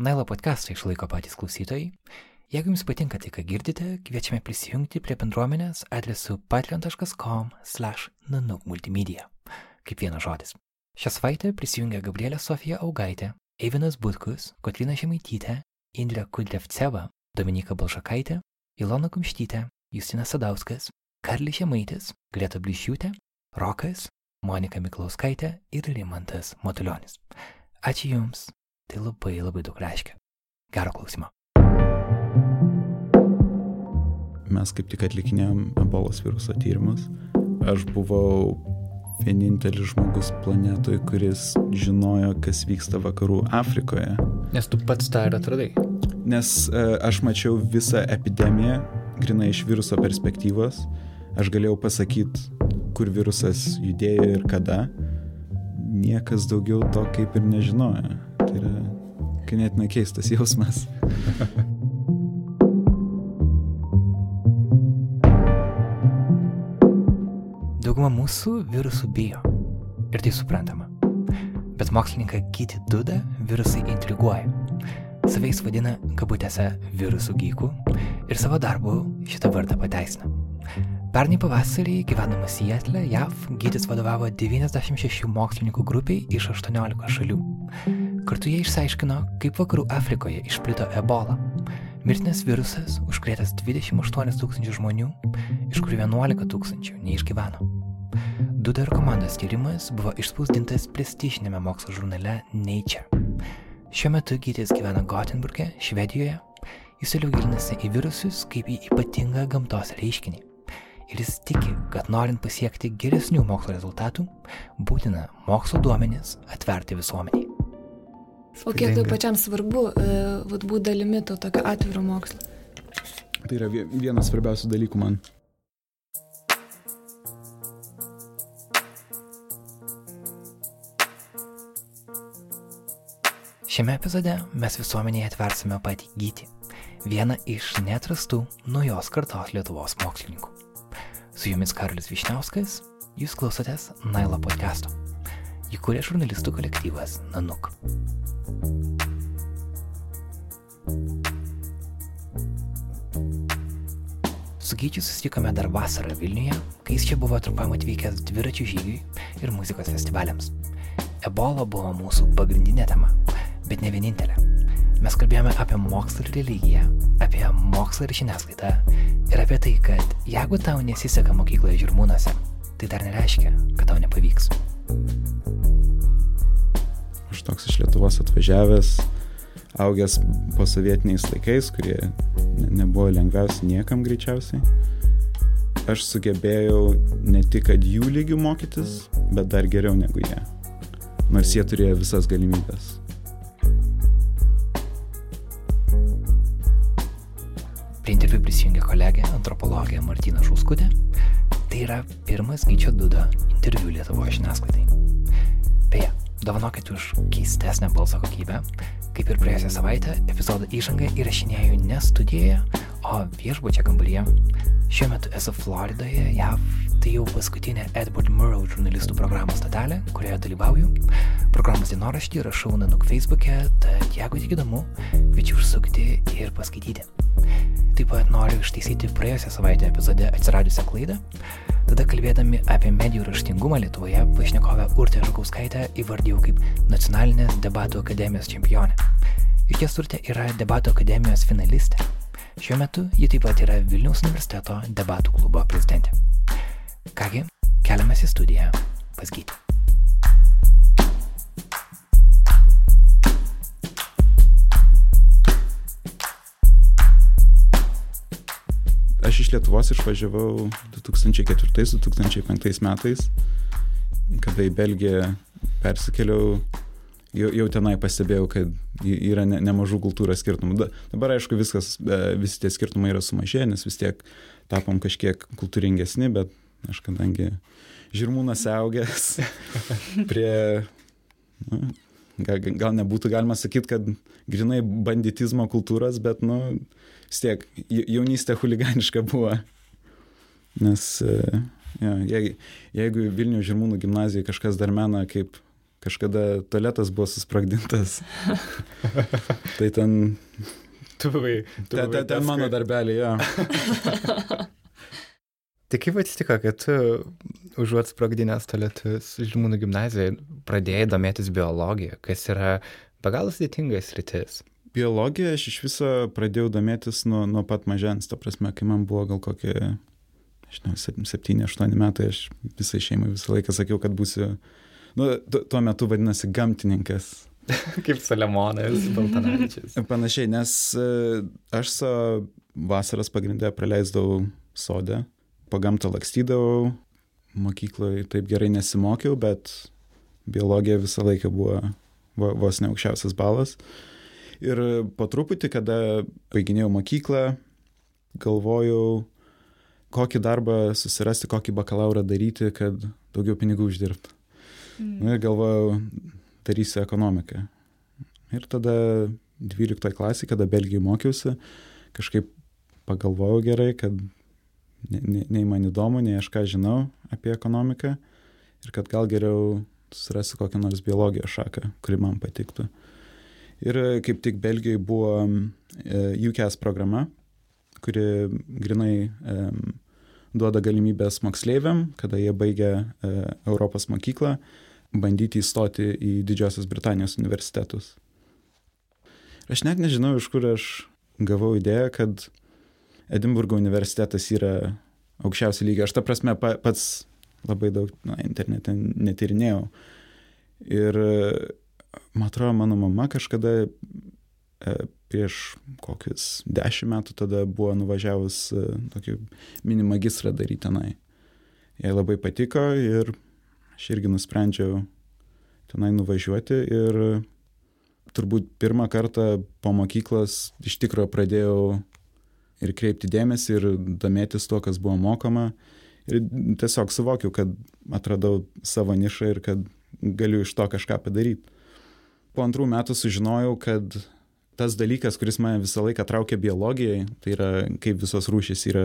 Nailo podcastą išlaiko patys klausytojai. Jeigu jums patinka tai, ką girdite, kviečiame prisijungti prie bendruomenės adresu patreon.com slash nanuk multimedia. Kaip vienas žodis. Šią savaitę prisijungia Gabrielė Sofija Augaitė, Eivinas Butkus, Kotrina Žemaitytė, Indrė Kudlevceva, Dominika Balšakaitė, Ilona Kumštytė, Justinas Sadauskas, Karli Žemaitis, Greta Blišiūtė, Rokas, Monika Miklauskaitė ir Rimantas Matulionis. Ačiū Jums, tai labai labai daug reiškia. Gero klausimo. Mes kaip tik atlikinėjom ebolos viruso tyrimus. Aš buvau vienintelis žmogus planetoje, kuris žinojo, kas vyksta vakarų Afrikoje. Nes tu pats tą ir atradai. Nes uh, aš mačiau visą epidemiją, grinai iš viruso perspektyvos. Aš galėjau pasakyti, kur virusas judėjo ir kada. Niekas daugiau to kaip ir nežinojo. Tai yra ganėtinai keistas jausmas. Dauguma mūsų virusų bijo. Ir tai suprantama. Bet mokslininką Kiti Duda virusai intriguoja. Savais vadina kabutėse virusų gykų ir savo darbu šitą vardą pateisina. Pernai pavasarį gyvenamas Sietle, JAV, gytis vadovavo 96 mokslininkų grupiai iš 18 šalių. Kartu jie išsiaiškino, kaip vakarų Afrikoje išplito ebola. Mirtinas virusas užkrėtęs 28 tūkstančių žmonių, iš kurių 11 tūkstančių neišgyveno. Duda ir komandos tyrimas buvo išspausdintas prestižinėme mokslo žurnale Nature. Šiuo metu gytis gyvena Gothenburgė, Švedijoje. Jis toliau gilinasi į virusus kaip į ypatingą gamtos reiškinį ir jis tiki, kad norint pasiekti geresnių mokslo rezultatų, būtina mokslo duomenis atverti visuomeniai. O kiek tai pačiam svarbu uh, būti dalimi to tokio atviro mokslo? Tai yra vienas svarbiausių dalykų man. Šiame epizode mes visuomenėje atversime patį gyti, vieną iš netrastų naujos kartos Lietuvos mokslininkų. Su jumis Karolis Višniauskas, jūs klausotės Nailo podcast'o. Jį kūrė žurnalistų kolektyvas Nanuk. Su Gyčiu susitikome dar vasarą Vilniuje, kai jis čia buvo trumpam atvykęs dviračių žygiui ir muzikos festivaliams. Ebola buvo mūsų pagrindinė tema, bet ne vienintelė. Mes kalbėjome apie mokslą ir religiją, apie mokslą ir žiniasklaidą ir apie tai, kad jeigu tau nesiseka mokykloje žirmūnuose, tai dar nereiškia, kad tau nepavyks. Aš toks iš Lietuvos atvažiavęs, augęs po sovietiniais laikais, kurie nebuvo lengviausi niekam greičiausiai. Aš sugebėjau ne tik, kad jų lygių mokytis, bet dar geriau negu jie. Nors jie turėjo visas galimybės. Prie interviu prisijungė kolegė, antropologė Martina Šuskutė. Tai yra pirmas Gyčio Duda interviu Lietuvoje žiniasklaidai. Beje, dovanokit už keistesnę balso kokybę. Kaip ir praėjusią savaitę, epizodo įžangą įrašinėjau ne studijoje, o viešbučio kambaryje. Šiuo metu esu Floridoje, JAV, tai jau paskutinė Edward Murrow žurnalistų programos stotelė, kurioje dalyvauju. Programos dienoraštį rašau Nanuk Facebook'e, tad jeigu tik įdomu, kviečiu užsukti ir paskaityti. Taip pat noriu ištaisyti praėjusią savaitę epizode atsiradusią klaidą. Tada kalbėdami apie medijų raštingumą Lietuvoje, pašnekovę Urtę Žukauskaitę įvardėjau kaip nacionalinės debatų akademijos čempionę. Iš ties Urtė yra debatų akademijos finalistė. Šiuo metu ji taip pat yra Vilniaus universiteto debatų klubo prezidentė. Kągi, keliamės į studiją pas Gytį. Aš iš Lietuvos išvažiavau 2004-2005 metais, kada į Belgiją persikėliau, jau, jau tenai pastebėjau, kad yra ne, nemažų kultūros skirtumų. Da, dabar aišku, viskas, e, visi tie skirtumai yra sumažėję, nes vis tiek tapom kažkiek kultūringesni, bet aš kadangi žirmūnas augęs prie... Nu, gal, gal nebūtų galima sakyti, kad grinai banditizmo kultūros, bet, nu, vis tiek jaunystė huliganiška buvo. Nes, ja, jeigu, jeigu Vilnių Žirmūnų gimnazijoje kažkas dar mena kaip kažkada tualetas buvo susprogdintas. tai ten... Tu buvai. Tu buvai ten, ten mano darbelį, jo. tai kaip atsitiko, kad tu užuot sprogdinęs tualetus Žmūnų gimnazijoje pradėjai domėtis biologiją, kas yra be galo sudėtingas rytis? Biologiją aš iš viso pradėjau domėtis nuo, nuo pat mažens, ta prasme, kai man buvo gal kokie, žinau, 7-8 metai, aš visai šeimai visą laiką sakiau, kad būsiu, nu, tuo metu vadinasi gamtininkas. Kaip Salemonas, Baltanavičius. Panašiai, nes e, aš savo vasaras pagrindę praleisdavau sode, po gamtą lakstydavau, mokykloje taip gerai nesimokiau, bet biologija visą laiką buvo vos ne aukščiausias balas. Ir po truputį, kada baiginėjau mokyklą, galvojau, kokį darbą susirasti, kokį bakalaurą daryti, kad daugiau pinigų uždirbti. Mm. Na ir galvojau, darysiu ekonomiką. Ir tada 12 klasė, kada Belgijai mokiausi, kažkaip pagalvojau gerai, kad nei, nei man įdomu, nei aš ką žinau apie ekonomiką ir kad gal geriau susirasiu kokią nors biologijos šaką, kuri man patiktų. Ir kaip tik Belgijoje buvo e, UCAS programa, kuri grinai duoda galimybės moksleiviam, kada jie baigia uh, Europos mokyklą, bandyti įstoti į Didžiosios Britanijos universitetus. Aš net nežinau, iš kur aš gavau idėją, kad Edinburgo universitetas yra aukščiausio lygio. Aš ta prasme pa, pats labai daug na, internete netyrinėjau. Ir man atrodo, mano mama kažkada e, prieš kokius dešimt metų tada buvo nuvažiavus e, tokį mini magistrą daryti tenai. Jai labai patiko ir aš irgi nusprendžiau tenai nuvažiuoti ir turbūt pirmą kartą po mokyklos iš tikrųjų pradėjau ir kreipti dėmesį ir domėtis tuo, kas buvo mokoma. Ir tiesiog suvokiau, kad atradau savo nišą ir kad galiu iš to kažką padaryti. Po antrų metų sužinojau, kad tas dalykas, kuris mane visą laiką traukė biologijai, tai yra kaip visos rūšys yra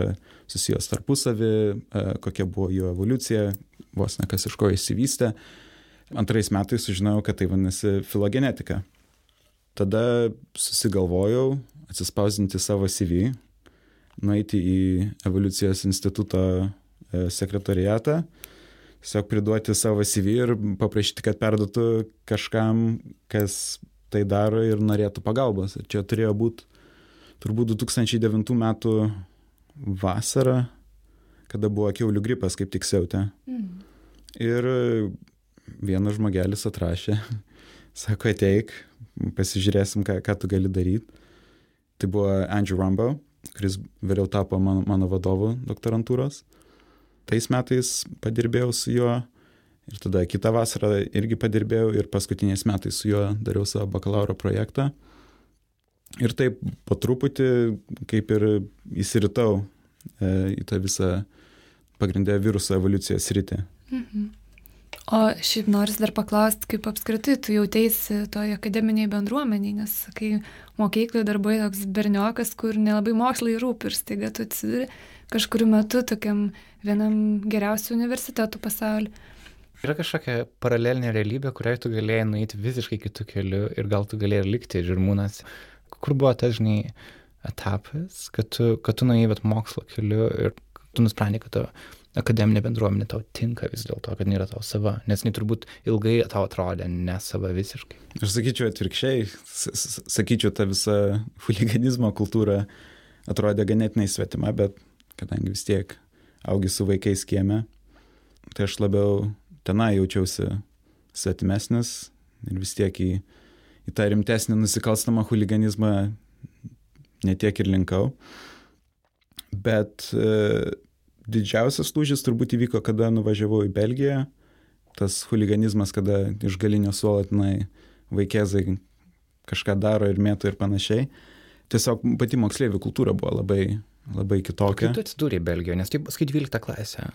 susijęs tarpusavį, e, kokia buvo jų evoliucija, vos ne kas iš ko įsivystė. Antrais metais sužinojau, kad tai vadinasi filogenetika. Tada susigalvojau atsispausdinti savo CV, nueiti į evoliucijos instituto e, sekretoriatą, tiesiog priduoti savo CV ir paprašyti, kad perduotų kažkam, kas tai daro ir norėtų pagalbos. Ir čia turėjo būti turbūt 2009 metų vasara, kada buvo keulių gripas kaip tik siautė. Mm. Ir vienas žmogelis atrašė, sako, ateik, pasižiūrėsim, ką, ką tu gali daryti. Tai buvo Andrew Rumbo, kuris vėliau tapo mano, mano vadovu doktorantūros. Tais metais padirbėjau su juo ir tada kitą vasarą irgi padirbėjau ir paskutiniais metais su juo dariau savo bakalauro projektą. Ir taip po truputį kaip ir įsiritau e, į tą visą pagrindę viruso evoliucijos rytį. Mhm. O šiaip noris dar paklausti, kaip apskritai tu jautėsi toje akademiniai bendruomeniai, nes kai mokykloje darbai toks berniokas, kur nelabai mokslai rūpi ir staiga tu atsiduri kažkuriu metu tokiam vienam geriausių universitetų pasaulyje. Yra kažkokia paralelinė realybė, kuriai tu galėjai nueiti visiškai kitų kelių ir gal tu galėjai likti žirmūnas. Kur buvo tas, žinai, etapas, kad tu, kad tu nuėjai mokslo keliu ir tu nusprendai, kad tu akademinė bendruomenė tau tinka vis dėlto, kad nėra tau sava, nes jinai turbūt ilgai tau atrodė nesava visiškai. Aš sakyčiau atvirkščiai, sakyčiau, ta visa huliganizmo kultūra atrodė ganėtinai svetima, bet kadangi vis tiek augi su vaikais kieme, tai aš labiau tenai jaučiausi svetimesnis ir vis tiek į, į tą rimtesnį nusikalstamą huliganizmą netiek ir linkau. Bet e, didžiausias lūžis turbūt įvyko, kada nuvažiavau į Belgiją. Tas huliganizmas, kada iš galinio suolo tenai vaikėzai kažką daro ir mėto ir panašiai. Tiesiog pati moksleivių kultūra buvo labai, labai kitokia. Kaip tu atsidūrė Belgijoje, nes tai skai 12 klasė?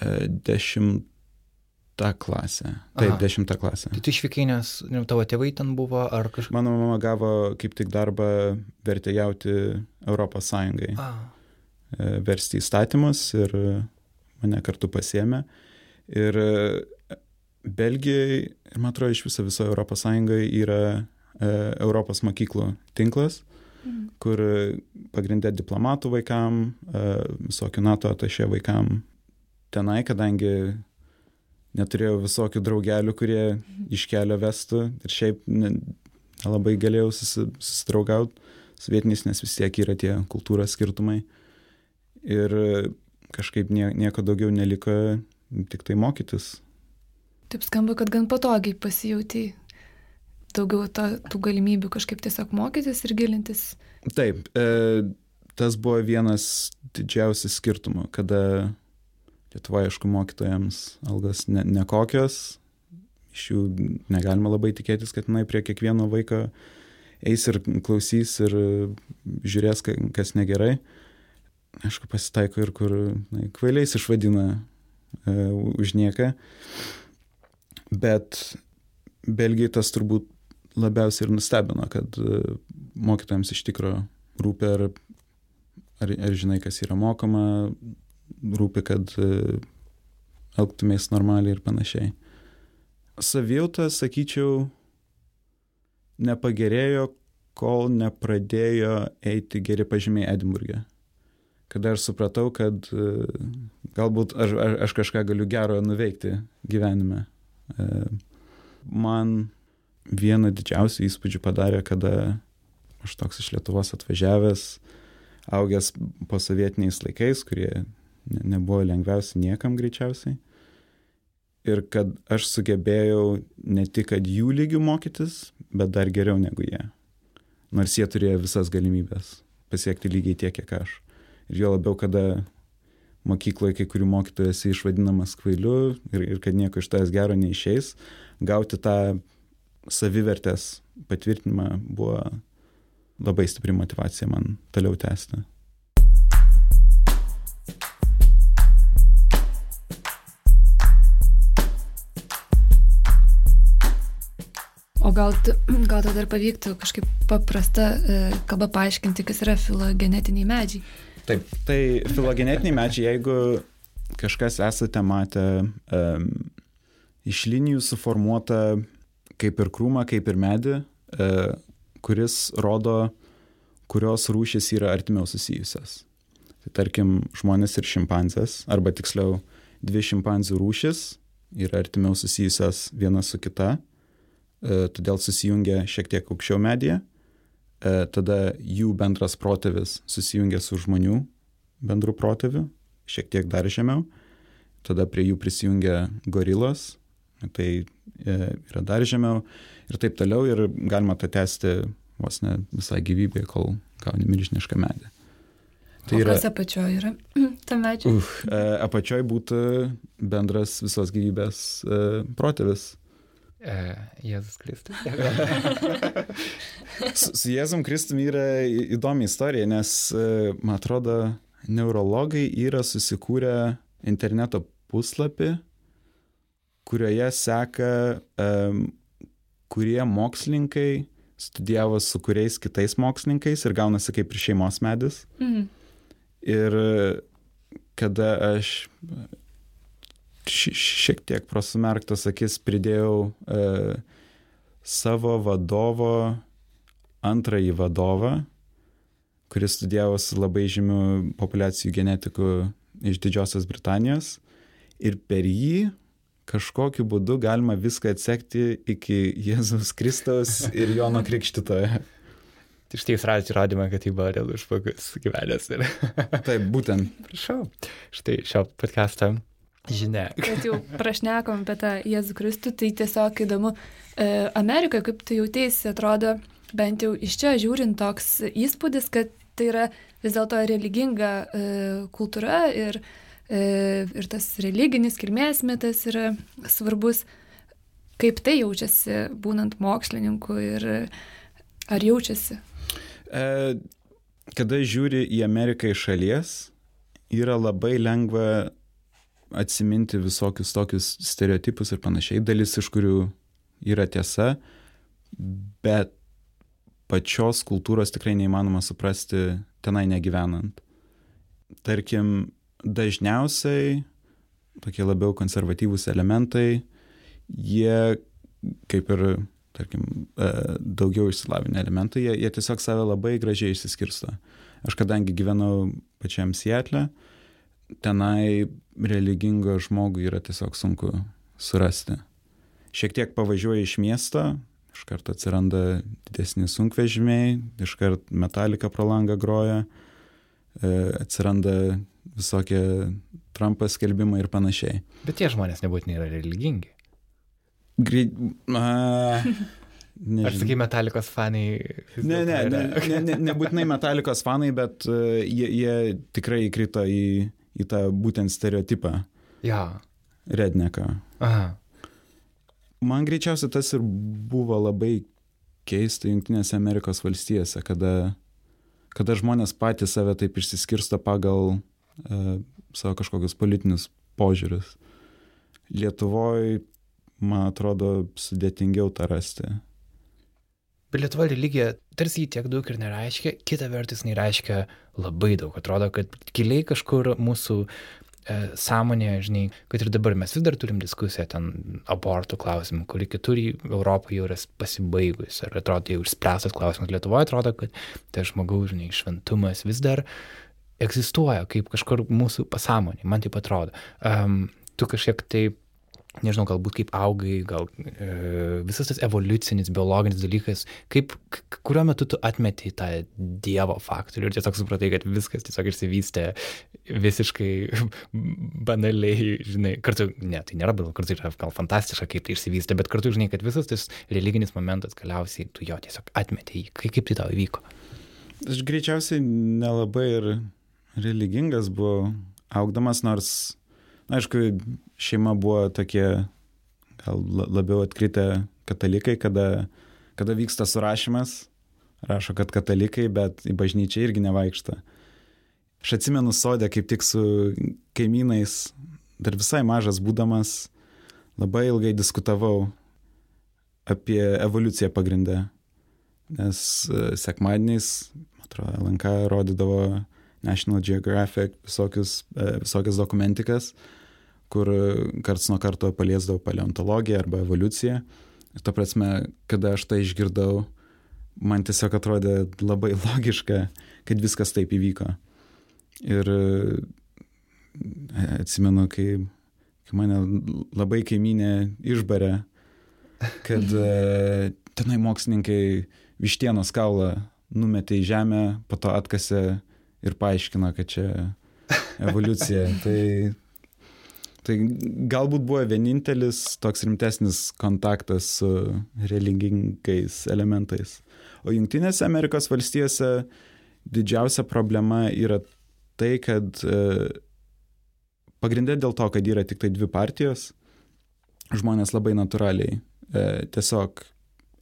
E, dešimta klasė. Taip, Aha. dešimta klasė. Tai tu išvykai, nes ne, tavo tėvai ten buvo ar kažkas? Mano mama gavo kaip tik darbą vertėjauti Europos Sąjungai. Aha E, versti įstatymus ir mane kartu pasėmė. Ir Belgijai ir man atrodo iš viso viso Europos Sąjungoje yra e, Europos mokyklų tinklas, mhm. Kur pagrindė diplomatų vaikam, e, visokių NATO atašė vaikam tenai, kadangi neturėjau visokių draugelių, kurie iš kelio vestų ir šiaip nelabai galėjau susidraugauti su vietiniais, nes vis tiek yra tie kultūros skirtumai. Ir kažkaip nie, nieko daugiau neliko, tik tai mokytis. Taip skamba, kad gan patogiai pasijauti daugiau to, tų galimybių kažkaip tiesiog mokytis ir gilintis. Taip, e, tas buvo vienas didžiausias skirtumų, kada Lietuvoje, aišku, mokytojams algos ne, nekokios, iš jų negalima labai tikėtis, kad jinai prie kiekvieno vaiko eis ir klausys ir žiūrės, kas negerai. Aišku, pasitaiko ir kur na, kvailiais išvadina e, už nieką. Bet Belgijai tas turbūt labiausiai ir nustebino, kad e, mokytojams iš tikrųjų rūpi, ar, ar, ar žinai, kas yra mokoma, rūpi, kad e, elgtumės normaliai ir panašiai. Savijauta, sakyčiau, nepagerėjo, kol nepradėjo eiti geri pažymiai Edinburgė. Kada aš supratau, kad e, galbūt aš, aš kažką galiu gero nuveikti gyvenime. Man vieną didžiausių įspūdžių padarė, kada aš toks iš Lietuvos atvažiavęs, augęs po sovietiniais laikais, kurie nebuvo lengviausia niekam greičiausiai. Ir kad aš sugebėjau ne tik, kad jų lygių mokytis, bet dar geriau negu jie. Nors jie turėjo visas galimybės pasiekti lygiai tiek, kiek aš. Ir jo labiau, kada mokykloje kai kurių mokytojų esi išvadinamas kvailiu ir, ir kad nieko iš tavęs gero neišeis, gauti tą savivertės patvirtinimą buvo labai stipri motivacija man toliau tęsti. O gal, gal tada ir pavyktų kažkaip paprasta e, kalba paaiškinti, kas yra filogenetiniai medžiai? Taip, tai filogenetiniai medžiai, jeigu kažkas esate matę um, iš linijų suformuotą kaip ir krūmą, kaip ir medį, uh, kuris rodo, kurios rūšis yra artimiau susijusios. Tai tarkim, žmonės ir šimpanzės, arba tiksliau, dvi šimpanzių rūšis yra artimiau susijusios viena su kita E, todėl susijungia šiek tiek aukščiau medyje, e, tada jų bendras protėvis susijungia su žmonių bendru protėviu, šiek tiek dar žemiau, tada prie jų prisijungia gorilos, tai e, yra dar žemiau ir taip toliau ir galima tą tęsti vos ne visai gyvybė, kol gauni milžinišką medį. Tai yra apačioje yra ta medžiaga. Uh, apačioje būtų bendras visos gyvybės uh, protėvis. E, Jėzus Kristus. su, su Jėzum Kristumi yra įdomi istorija, nes, e, man atrodo, neurologai yra susikūrę interneto puslapį, kurioje seka, um, kurie mokslininkai studijavo su kuriais kitais mokslininkais ir gaunasi kaip ir šeimos medis. Mhm. Ir kada aš šiek tiek prasumerktas akis pridėjau e, savo vadovo antrąjį vadovą, kuris studijavo su labai žymiu populiacijų genetiku iš Didžiosios Britanijos. Ir per jį kažkokiu būdu galima viską atsekti iki Jėzus Kristaus ir Jono Krikštitoje. Tai štai jūs radėte įrodymą, kad tai buvo realus žmogus gyvenęs. Ir... Taip, būtent. Prašau. Štai šio podcast'o žinia. Kad jau prašnekom apie tą Jėzų Kristų, tai tiesiog įdomu. E, Amerikoje, kaip tu jautėsi, atrodo, bent jau iš čia žiūrint toks įspūdis, kad tai yra vis dėlto religinga e, kultūra ir, e, ir tas religinis kilmės mitas yra svarbus. Kaip tai jaučiasi, būnant mokslininku ir ar jaučiasi? E, kada žiūri į Ameriką iš šalies, yra labai lengva atsiminti visokius tokius stereotipus ir panašiai, dalis iš kurių yra tiesa, bet pačios kultūros tikrai neįmanoma suprasti tenai negyvenant. Tarkim, dažniausiai tokie labiau konservatyvūs elementai jie kaip ir, tarkim, e, daugiau išsilavinę elementai, jie, jie tiesiog save labai gražiai išsiskirsto. Aš kadangi gyvenau pačiam Sietle, tenai religingo žmogų yra tiesiog sunku surasti. Šiek tiek pavažiuoji iš miesto, iš karto atsiranda didesni sunkvežimiai, iš karto metalika pro langą groja, e, atsiranda visokie Trumpas skelbimai ir panašiai. Bet tie žmonės nebūtinai yra religingi. Greit. Nežinau. Ar sakai metalikos fanai? Ne, ne, ne, ne, ne, nebūtinai metalikos fanai, bet uh, jie, jie tikrai įkrito į, į tą būtent stereotipą. Ja. Redneką. Aha. Man greičiausiai tas ir buvo labai keista Junktinėse Amerikos valstijose, kada, kada žmonės patys save taip išsiskirsto pagal uh, savo kažkokius politinius požiūrius. Lietuvoje, man atrodo, sudėtingiau tą rasti. Bet Lietuva religija tarsi tiek daug ir nereiškia, kita vertus jinai reiškia labai daug. Atrodo, kad giliai kažkur mūsų e, sąmonėje, žinai, kad ir dabar mes vis dar turim diskusiją ten abortų klausimų, kuri kitur Europoje jau yra pasibaigus. Ir atrodo, jau išspręstas klausimas. Lietuvoje atrodo, kad tai žmogaus, žinai, šventumas vis dar egzistuoja kaip kažkur mūsų pasąmonė, man taip atrodo. Um, tu kažkiek taip nežinau, galbūt kaip augai, gal e, visas tas evoliucinis, biologinis dalykas, kaip, kuriuo metu tu atmeti tą Dievo faktorių ir tiesiog supratai, kad viskas tiesiog išsivystė visiškai banaliai, žinai, kartu, ne, tai nėra banalu, kartu yra gal fantastiška, kaip tai išsivystė, bet kartu, žinai, kad visas tas religinis momentas galiausiai tu jo tiesiog atmeti, kaip, kaip tai tau įvyko. Aš greičiausiai nelabai ir religingas buvau augdamas, nors aišku, šeima buvo tokie gal labiau atkritę katalikai, kada, kada vyksta surašymas, rašo, kad katalikai, bet į bažnyčią irgi nevaikšta. Aš atsimenu sodę kaip tik su kaimynais, dar visai mažas būdamas, labai ilgai diskutavau apie evoliuciją pagrindę. Nes e, sekmadieniais, atrodo, LNK rodydavo National Geographic visokius, e, visokias dokumentikas kur karts nuo karto paliesdavau paleontologiją arba evoliuciją. Ir ta prasme, kada aš tai išgirdau, man tiesiog atrodė labai logiška, kad viskas taip įvyko. Ir e, atsimenu, kai, kai mane labai kaiminė išbarė, kad e, tenai mokslininkai vištienos kaulą numetė į žemę, po to atkasė ir paaiškino, kad čia evoliucija. Tai Tai galbūt buvo vienintelis toks rimtesnis kontaktas su religingais elementais. O Junktinėse Amerikos valstijose didžiausia problema yra tai, kad e, pagrindė dėl to, kad yra tik tai dvi partijos, žmonės labai natūraliai e, tiesiog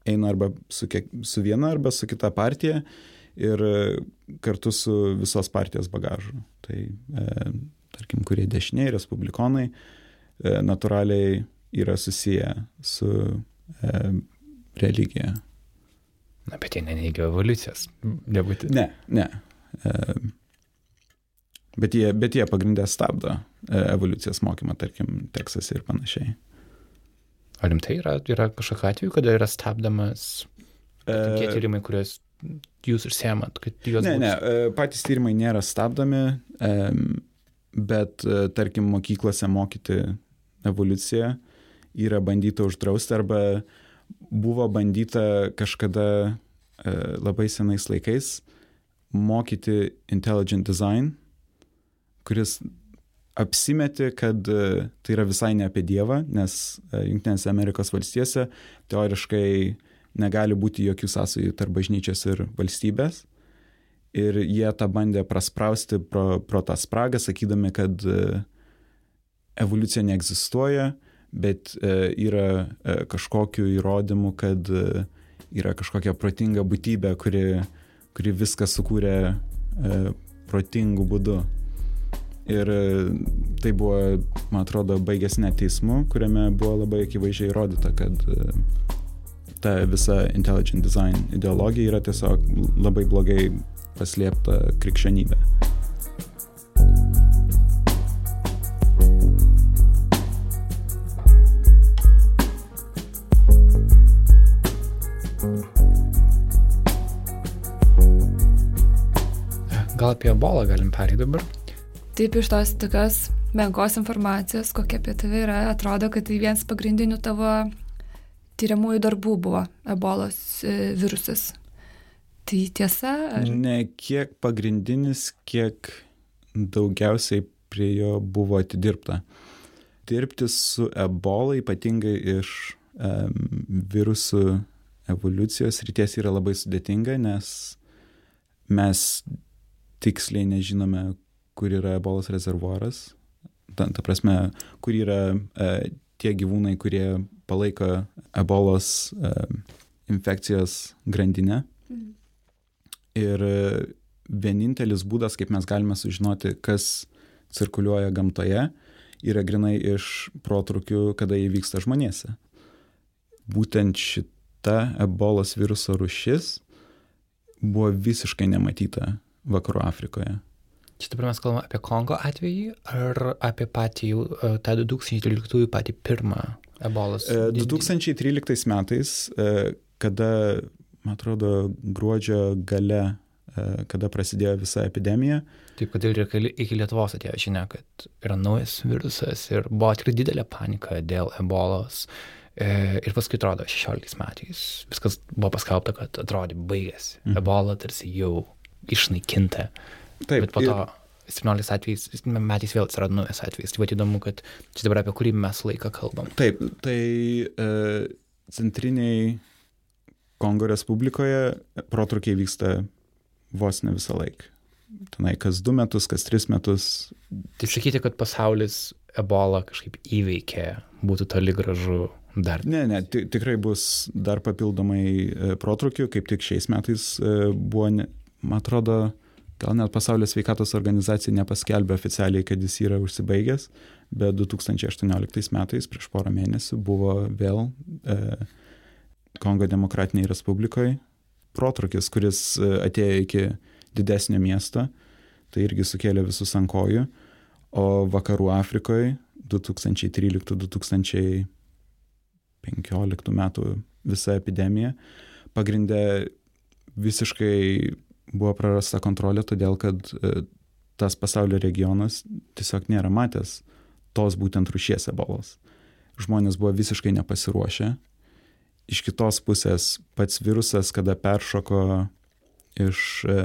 eina arba su, kiek, su viena arba su kita partija ir kartu su visos partijos bagažu. Tai e, tarkim, kurie dešiniai, respublikonai, e, natūraliai yra susiję su e, religija. Na, bet jie neneigia evoliucijos, nebūtinai. Ne, ne. E, bet, jie, bet jie pagrindę stabdo e, evoliucijos mokymą, tarkim, Teksase ir panašiai. Ar rimtai yra, yra kažkokiu atveju, kada yra stabdomas tie tyrimai, kuriuos jūs užsiemat, kad juos... Ne, ne, patys tyrimai nėra stabdomi, bet e, tarkim mokyklose mokyti evoliuciją yra bandyta uždrausti arba buvo bandyta kažkada e, labai senais laikais mokyti intelligent design, kuris apsimeti, kad e, tai yra visai ne apie Dievą, nes Junktinėse Amerikos valstijose teoriškai negali būti jokių sąsajų tarp bažnyčios ir valstybės ir jie tą bandė prasprausti pro, pro tą spragą, sakydami, kad e, evoliucija neegzistuoja, bet e, yra e, kažkokiu įrodymu, kad yra kažkokia protinga būtybė, kuri, kuri viską sukūrė protingų būdų. Ir tai buvo, man atrodo, baigęs net teismu, kuriame buvo labai akivaizdžiai įrodyta, kad ta visa intelligent design ideologija yra tiesiog labai blogai paslėpta krikščionybė. Gal apie bolą galim pereiti dabar? Taip, iš tos tokios menkos informacijos, kokia apie tave yra, atrodo, kad tai vienas pagrindinių tavo tyriamųjų darbų buvo ebolos e, virusas. Tai tiesa? Ar... Ne kiek pagrindinis, kiek daugiausiai prie jo buvo atidirbta. Dirbti su ebola, ypatingai iš um, virusų evoliucijos ryties yra labai sudėtinga, nes mes tiksliai nežinome, kur yra ebolos rezervuaras. Ta, ta prasme, kur yra e, tie gyvūnai, kurie palaiko ebolos e, infekcijos grandinę. Mhm. Ir e, vienintelis būdas, kaip mes galime sužinoti, kas cirkuliuoja gamtoje, yra grinai iš protrukių, kada jie vyksta žmonėse. Būtent šita ebolos viruso rušis buvo visiškai nematyta vakarų Afrikoje. Čia dabar mes kalbame apie Kongo atvejį ar apie patį jau e, tą 2013 patį pirmą ebolos? 2013 e, metais, kada, man atrodo, gruodžio gale, kada prasidėjo visa epidemija. Taip, kad ir iki Lietuvos atėjo žinia, kad yra naujas virusas ir buvo tikrai didelė panika dėl ebolos. Ir paskui atrodo, 16 metais viskas buvo paskelbta, kad atrodė baigėsi. Mhm. Ebola tarsi jau išnaikinta. Taip. Bet po to ir... 17 atvejais, metais vėl atsirado naujas atvejis. Tai įdomu, kad čia dabar apie kurį mes laiką kalbam. Taip, tai e, centriniai Kongo Respublikoje protrukiai vyksta vos ne visą laiką. Tenai kas du metus, kas tris metus. Tai sakyti, kad pasaulis ebola kažkaip įveikė, būtų toli gražu dar. Ne, ne, tikrai bus dar papildomai e, protrukių, kaip tik šiais metais e, buvo, ne, man atrodo, gal net pasaulio sveikatos organizacija nepaskelbė oficialiai, kad jis yra užsibaigęs, bet 2018 metais, prieš porą mėnesių, buvo vėl e, Kongo Demokratiniai Respublikoje protrukis, kuris e, atėjo iki didesnio miesto, tai irgi sukėlė visus ant kojų, o vakarų Afrikoje 2013-2015 metų visa epidemija pagrindė visiškai buvo prarasta kontrolė, todėl kad e, tas pasaulio regionas tiesiog nėra matęs tos būtent rušies ebolos. Žmonės buvo visiškai nepasiruošę. Iš kitos pusės pats virusas, kada peršoko iš, e,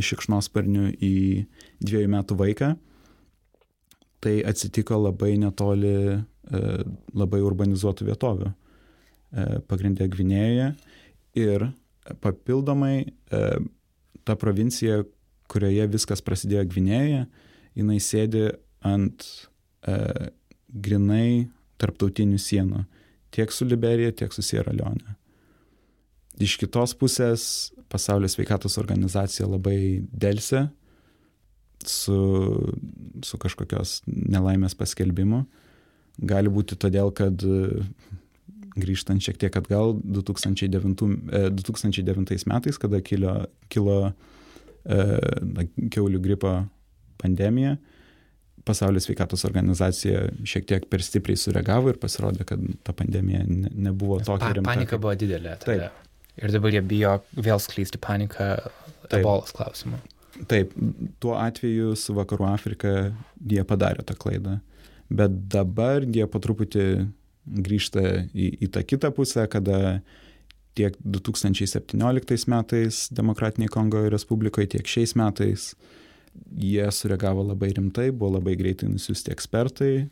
iš šikšnosparnių į dviejų metų vaiką, tai atsitiko labai netoli e, labai urbanizuotų vietovių. Pagrindė Gvinėjoje ir papildomai ta provincija, kurioje viskas prasidėjo Gvinėje, jinai sėdi ant e, grinai tarptautinių sienų tiek su Liberija, tiek su Sierra Leone. Iš kitos pusės pasaulio sveikatos organizacija labai dėlse su, su kažkokios nelaimės paskelbimu. Gali būti todėl, kad grįžtant šiek tiek atgal, 2009, 2009 e, metais, kada kilo, kilo e, keulių gripo pandemija, pasaulio sveikatos organizacija šiek tiek per stipriai sureagavo ir pasirodė, kad ta pandemija ne, nebuvo tokia pa, rimta. Panika buvo didelė. Tada. Taip. Ir dabar jie bijo vėl skleisti paniką ebolos klausimu. Taip, tuo atveju su Vakarų Afrika jie padarė tą klaidą. Bet dabar jie po truputį grįžta į, į tą kitą pusę, kada tiek 2017 metais Demokratiniai Kongo Respublikoje, tiek šiais metais jie sureagavo labai rimtai, buvo labai greitai nusiųsti ekspertai e,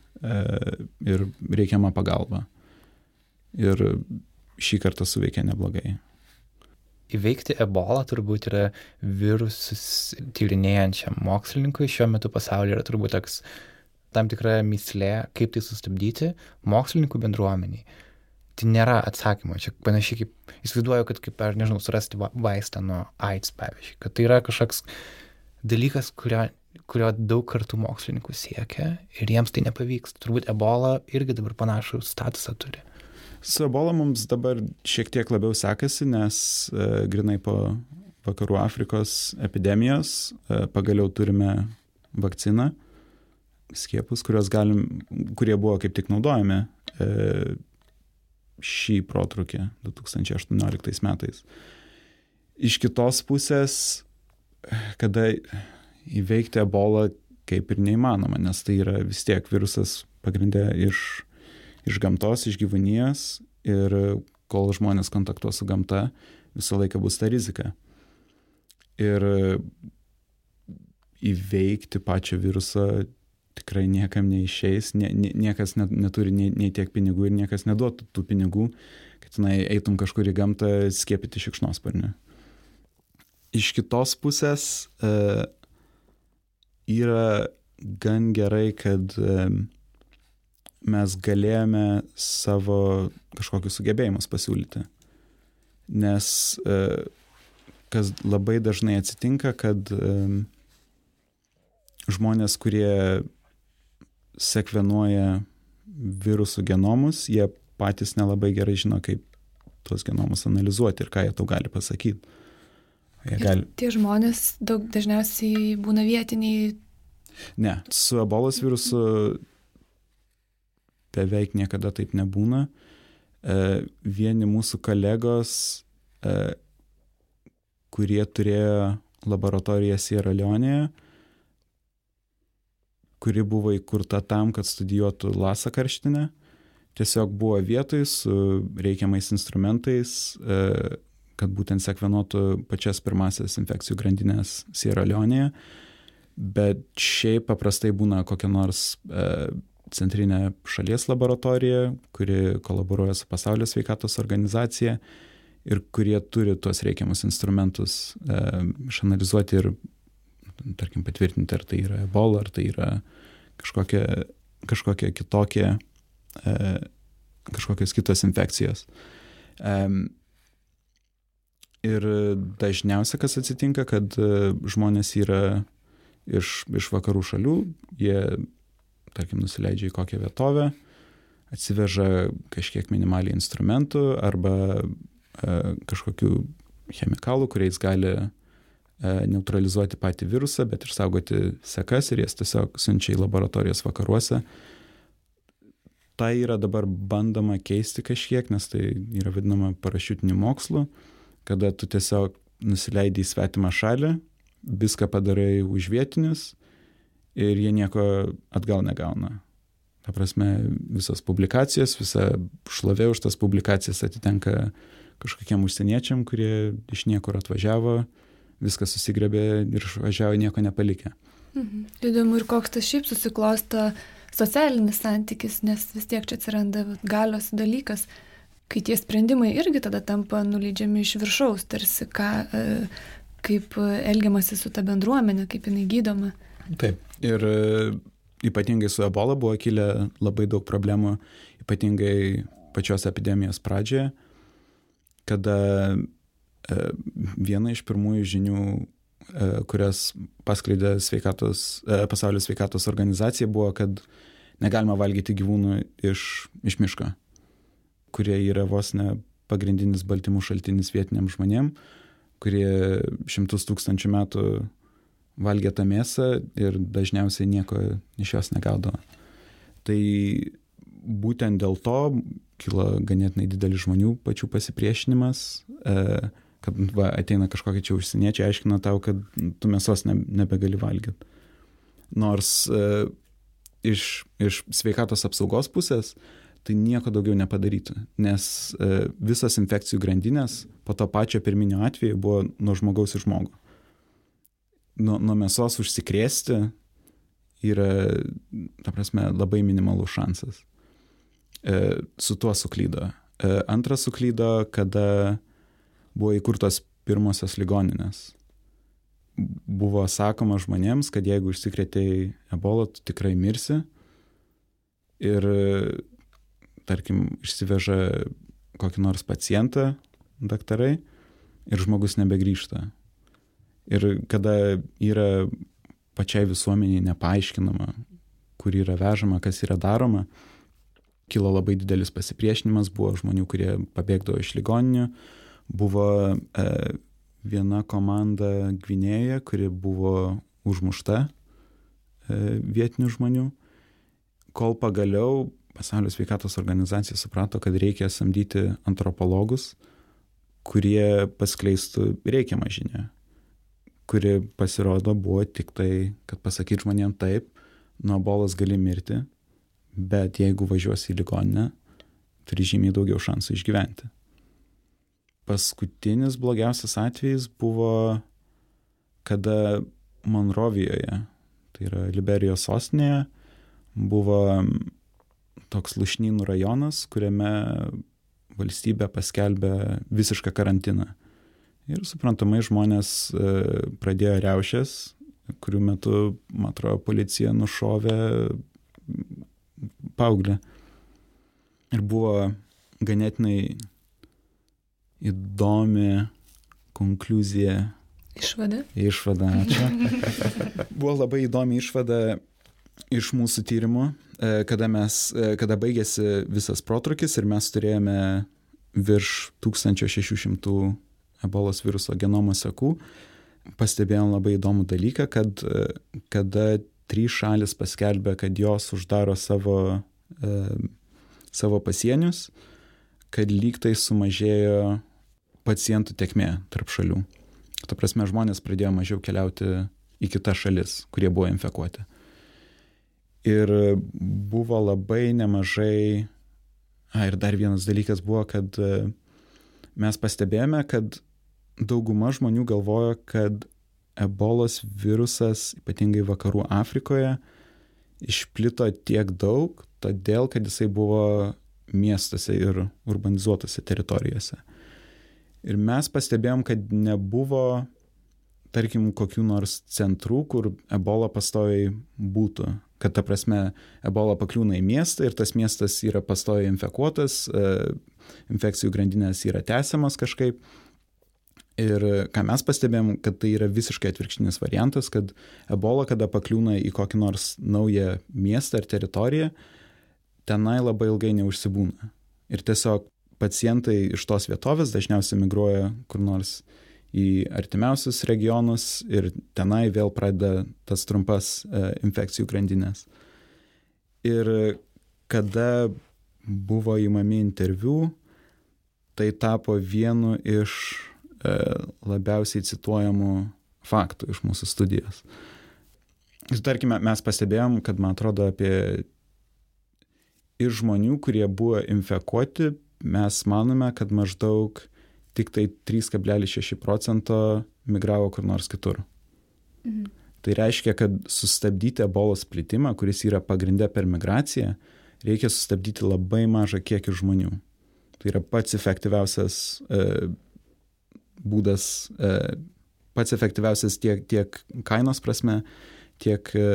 ir reikiama pagalba. Ir šį kartą suveikė neblogai. Įveikti ebolą turbūt yra virusus tyrinėjančiam mokslininkui. Šiuo metu pasaulyje yra turbūt toks tam tikra mislė, kaip tai sustabdyti mokslininkų bendruomeniai. Tai nėra atsakymo. Čia panašiai kaip, įsivaizduoju, kad kaip, ar nežinau, surasti vaistą nuo AIDS, pavyzdžiui. Kad tai yra kažkoks dalykas, kurio, kurio daug kartų mokslininkų siekia ir jiems tai nepavyks. Turbūt ebola irgi dabar panašų statusą turi. Su ebola mums dabar šiek tiek labiau sekasi, nes e, grinai po vakarų Afrikos epidemijos e, pagaliau turime vakciną skiepus, galim, kurie buvo kaip tik naudojami e, šį protrukį 2018 metais. Iš kitos pusės kada įveikti ebolą kaip ir neįmanoma, nes tai yra vis tiek virusas pagrindė iš, iš gamtos, iš gyvūnijos ir kol žmonės kontaktuos su gamta, visą laiką bus ta rizika. Ir įveikti pačią virusą tikrai niekam neišeis, nie, nie, niekas net, neturi nei, nei tiek pinigų ir niekas neduotų tų pinigų, kad tenai eitum kažkur į gamtą skiepyti šikšnosparnį. Iš kitos pusės e, yra gan gerai, kad e, mes galėjome savo kažkokius sugebėjimus pasiūlyti. Nes e, kas labai dažnai atsitinka, kad e, žmonės, kurie sekvenuoja virusų genomus, jie patys nelabai gerai žino, kaip tuos genomus analizuoti ir ką jie tau gali pasakyti. Gali... Tie žmonės daug dažniausiai būna vietiniai. Ne, su ebolos virusu beveik niekada taip nebūna. E, vieni mūsų kolegos, e, kurie turėjo laboratoriją Sierra Leonėje, kuri buvo įkurta tam, kad studijuotų lasą karštinę. Tiesiog buvo vietoj su reikiamais instrumentais, e, kad būtent sekvenuotų pačias pirmasias infekcijų grandinės Sierra Leonėje. Bet šiaip paprastai būna kokia nors e, centrinė šalies laboratorija, kuri kolaboruoja su pasaulio sveikatos organizacija ir kurie turi tuos reikiamus instrumentus e, išanalizuoti ir tarkim, patvirtinti, ar tai yra ebola, ar tai yra kažkokia, kažkokia kitokia, e, kažkokios kitos infekcijos. E, ir dažniausia, kas atsitinka, kad e, žmonės yra iš, iš vakarų šalių, jie, tarkim, nusileidžia į kokią vietovę, atsiveža kažkiek minimaliai instrumentų arba e, kažkokių chemikalų, kuriais gali E, neutralizuoti patį virusą, bet išsaugoti sekas ir jas tiesiog siunčia į laboratorijas vakaruose. Tai yra dabar bandoma keisti kažkiek, nes tai yra vadinama parašiutiniu mokslu, kada tu tiesiog nusileidai į svetimą šalį, viską padarai už vietinius ir jie nieko atgal negauna. Ta prasme, visas publikacijas, visa šlovė už tas publikacijas atitenka kažkokiem užsieniečiam, kurie iš niekur atvažiavo, viską susigrebė ir išvažiavo nieko nepalikę. Mhm. Įdomu ir koks tas šiaip susiklosto socialinis santykis, nes vis tiek čia atsiranda galios dalykas, kai tie sprendimai irgi tada tampa nuleidžiami iš viršaus, tarsi ką, e, kaip elgiamasi su ta bendruomenė, kaip jinai gydoma. Taip. Ir e, ypatingai su ebola buvo kilę labai daug problemų, ypatingai pačios epidemijos pradžioje, kada E, viena iš pirmųjų žinių, e, kurias paskleidė sveikatos, e, pasaulio sveikatos organizacija, buvo, kad negalima valgyti gyvūnų iš, iš miško, kurie yra vos ne pagrindinis baltymų šaltinis vietiniam žmonėm, kurie šimtus tūkstančių metų valgė tą mėsą ir dažniausiai nieko iš jos negaudavo. Tai būtent dėl to kilo ganėtinai didelis žmonių pačių pasipriešinimas. E, kad va, ateina kažkokie čia užsieniečiai, aiškina tau, kad tu mėsos ne, nebegali valgyti. Nors e, iš, iš sveikatos apsaugos pusės tai nieko daugiau nepadarytų, nes e, visas infekcijų grandinės po to pačio pirminio atveju buvo nuo žmogaus į žmogų. Nuo, nuo mėsos užsikrėsti yra, ta prasme, labai minimalus šansas. E, su tuo suklydo. E, antras suklydo, kada buvo įkurtos pirmosios ligoninės. Buvo sakoma žmonėms, kad jeigu užsikrėtėjai ebola, tu tikrai mirsi. Ir, tarkim, išsiveža kokį nors pacientą daktarai ir žmogus nebegrįžta. Ir kada yra pačiai visuomeniai nepaaiškinama, kur yra vežama, kas yra daroma, kilo labai didelis pasipriešinimas, buvo žmonių, kurie pabėgdavo iš ligoninių, Buvo e, viena komanda Gvinėje, kuri buvo užmušta e, vietinių žmonių, kol pagaliau pasaulio sveikatos organizacija suprato, kad reikia samdyti antropologus, kurie paskleistų reikiamą žinią, kuri pasirodo buvo tik tai, kad pasakyti žmonėm taip, nuo ebolos gali mirti, bet jeigu važiuosi į ligoninę, turi žymiai daugiau šansų išgyventi. Paskutinis blogiausias atvejis buvo, kada Monrovijoje, tai yra Liberijos sostinėje, buvo toks lušnynų rajonas, kuriame valstybė paskelbė visišką karantiną. Ir suprantamai žmonės e, pradėjo reušės, kurių metu, man atrodo, policija nušovė paauglę. Ir buvo ganėtinai įdomi konkluzija. Išvada. Išvada, ačiū. buvo labai įdomi išvada iš mūsų tyrimų, e, kada, mes, e, kada baigėsi visas protrukis ir mes turėjome virš 1600 ebolos viruso genomo sekų, pastebėjom labai įdomų dalyką, kad kada trys šalis paskelbė, kad jos uždaro savo, e, savo pasienius, kad lygtai sumažėjo pacientų tekmė tarp šalių. Ta prasme, žmonės pradėjo mažiau keliauti į kitas šalis, kurie buvo infekuoti. Ir buvo labai nemažai. A, ir dar vienas dalykas buvo, kad e, mes pastebėjome, kad dauguma žmonių galvojo, kad ebolos virusas, ypatingai vakarų Afrikoje, išplito tiek daug, todėl kad jisai buvo miestuose ir urbanizuotose teritorijose. Ir mes pastebėjom, kad nebuvo, tarkim, kokių nors centrų, kur ebola pastoviai būtų. Kad ta prasme, ebola pakliūna į miestą ir tas miestas yra pastoviai infekuotas, e, infekcijų grandinės yra tęsiamas kažkaip Ir ką mes pastebėjom, kad tai yra visiškai atvirkštinis variantas, kad ebola, kada pakliūna į kokį nors naują miestą ar teritoriją, tenai labai ilgai neužsibūna. Ir tiesiog pacientai iš tos vietovės dažniausiai migruoja kur nors į artimiausius regionus ir tenai vėl pradeda tas trumpas e, infekcijų grandinės. Ir kada buvo įmami interviu, tai tapo vienu iš e, labiausiai cituojamų faktų iš mūsų studijos. Ir tarkime, mes pastebėjom, kad man atrodo apie ir žmonių, kurie buvo infekuoti, mes manome, kad maždaug 70-80 tiktai 3,6 procento migravo kur nors kitur. Mhm. Tai reiškia, kad sustabdyti ebolos plitimą, kuris yra pagrindę per migraciją, reikia sustabdyti labai mažą kiekį žmonių. Tai yra pats efektyviausias e, būdas, e, pats efektyviausias tiek, tiek kainos prasme, tiek e,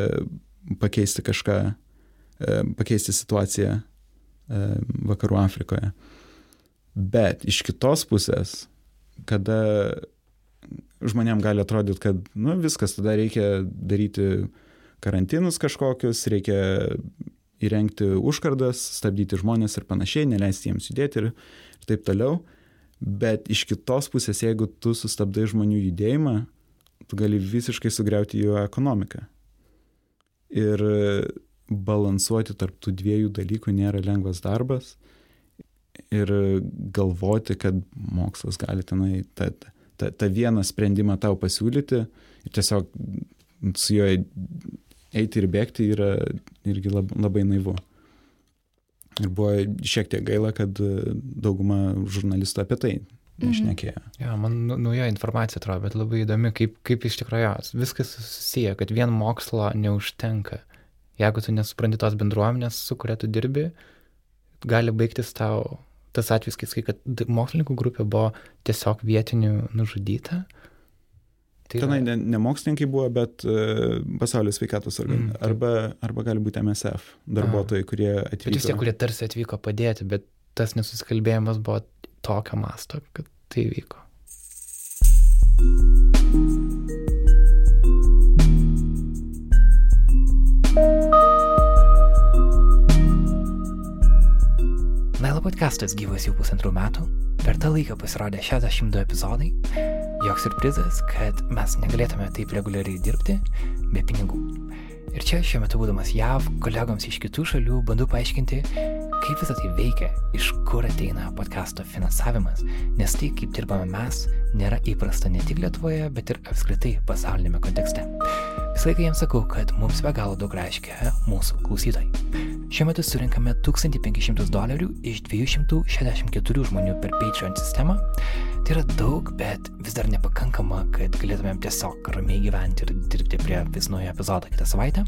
pakeisti kažką, e, pakeisti situaciją e, Vakarų Afrikoje. E, Bet iš kitos pusės, kada žmonėm gali atrodyti, kad nu, viskas tada reikia daryti karantinus kažkokius, reikia įrengti užkardas, stabdyti žmonės ir panašiai, neleisti jiems judėti ir, ir taip toliau. Bet iš kitos pusės, jeigu tu sustabdai žmonių judėjimą, tu gali visiškai sugriauti jų ekonomiką. Ir balansuoti tarp tų dviejų dalykų nėra lengvas darbas. Ir galvoti, kad mokslas gali tenai tą, tą, tą vieną sprendimą tau pasiūlyti ir tiesiog su juo eiti ir bėgti yra irgi labai, labai naivu. Ir buvo šiek tiek gaila, kad dauguma žurnalistų apie tai nešnekėjo. Mhm. Ja, man nu, nauja informacija atrodo, bet labai įdomi, kaip, kaip iš tikrųjų viskas susiję, kad vien mokslo neužtenka. Jeigu tu nesupranti tos bendruomenės, su kuria tu dirbi, gali baigtis tau tas atvejis, kai kad mokslininkų grupė buvo tiesiog vietinių nužudyta, Tai Tenai ne, ne mokslininkai buvo, bet uh, pasaulio sveikatos organizacija. Mm, arba, arba gali būti MSF darbuotojai, A. kurie atvyko. Bet vis tiek, kurie tarsi atvyko padėti, bet tas nesusikalbėjimas buvo tokio masto, kad tai vyko. Nailo podcastas gyvas jau pusantrų metų. Per tą laiką pasirodė 62 epizodai Joks surprizas, kad mes negalėtume taip reguliariai dirbti be pinigų. Ir čia šiuo metu būdamas JAV, kolegoms iš kitų šalių bandau paaiškinti, kaip visą tai veikia, iš kur ateina podkasto finansavimas, nes tai, kaip dirbame mes, nėra įprasta ne tik Lietuvoje, bet ir apskritai pasaulinėme kontekste. Visą laiką jiems sakau, kad mums be galo daug reiškia mūsų klausytojai. Šiuo metu surinkame 1500 dolerių iš 264 žmonių per Patreon sistemą. Tai yra daug, bet vis dar nepakankama, kad galėtumėm tiesiog ramiai gyventi ir dirbti prie vis naujo epizodo kitą savaitę.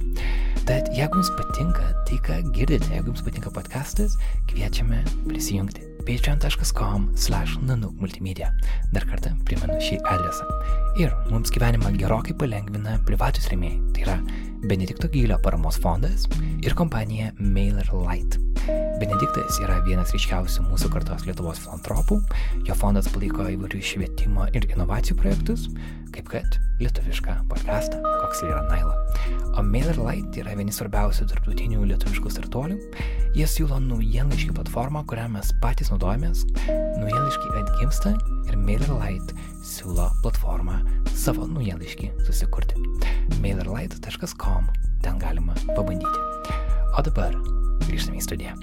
Tad jeigu jums patinka tai, ką girdite, jeigu jums patinka podcastas, kviečiame prisijungti patreon.com slash nanuk multimedia. Dar kartą primenu šį adresą. Ir mums gyvenimą gerokai palengvina privatus rėmėjai. Tai yra Benedikto Gylio paramos fondas ir kompanija MailerLite. Benediktas yra vienas ryškiausių mūsų kartos Lietuvos filantropų. Jo fondas palaiko įvairių švietimo ir inovacijų projektus, kaip kad lietuvišką podcastą, koks yra Naila. O MailerLite yra vieni svarbiausių tarptautinių lietuviškų startuolių. Jie siūlo naujienlaiškį platformą, kurią mes patys naudojamės. Naujienlaiškiai atgimsta ir MailerLite siūlo platformą savo naujienlaiškį susikurti. MailerLite.com ten galima pabandyti. O dabar grįžtame į studiją.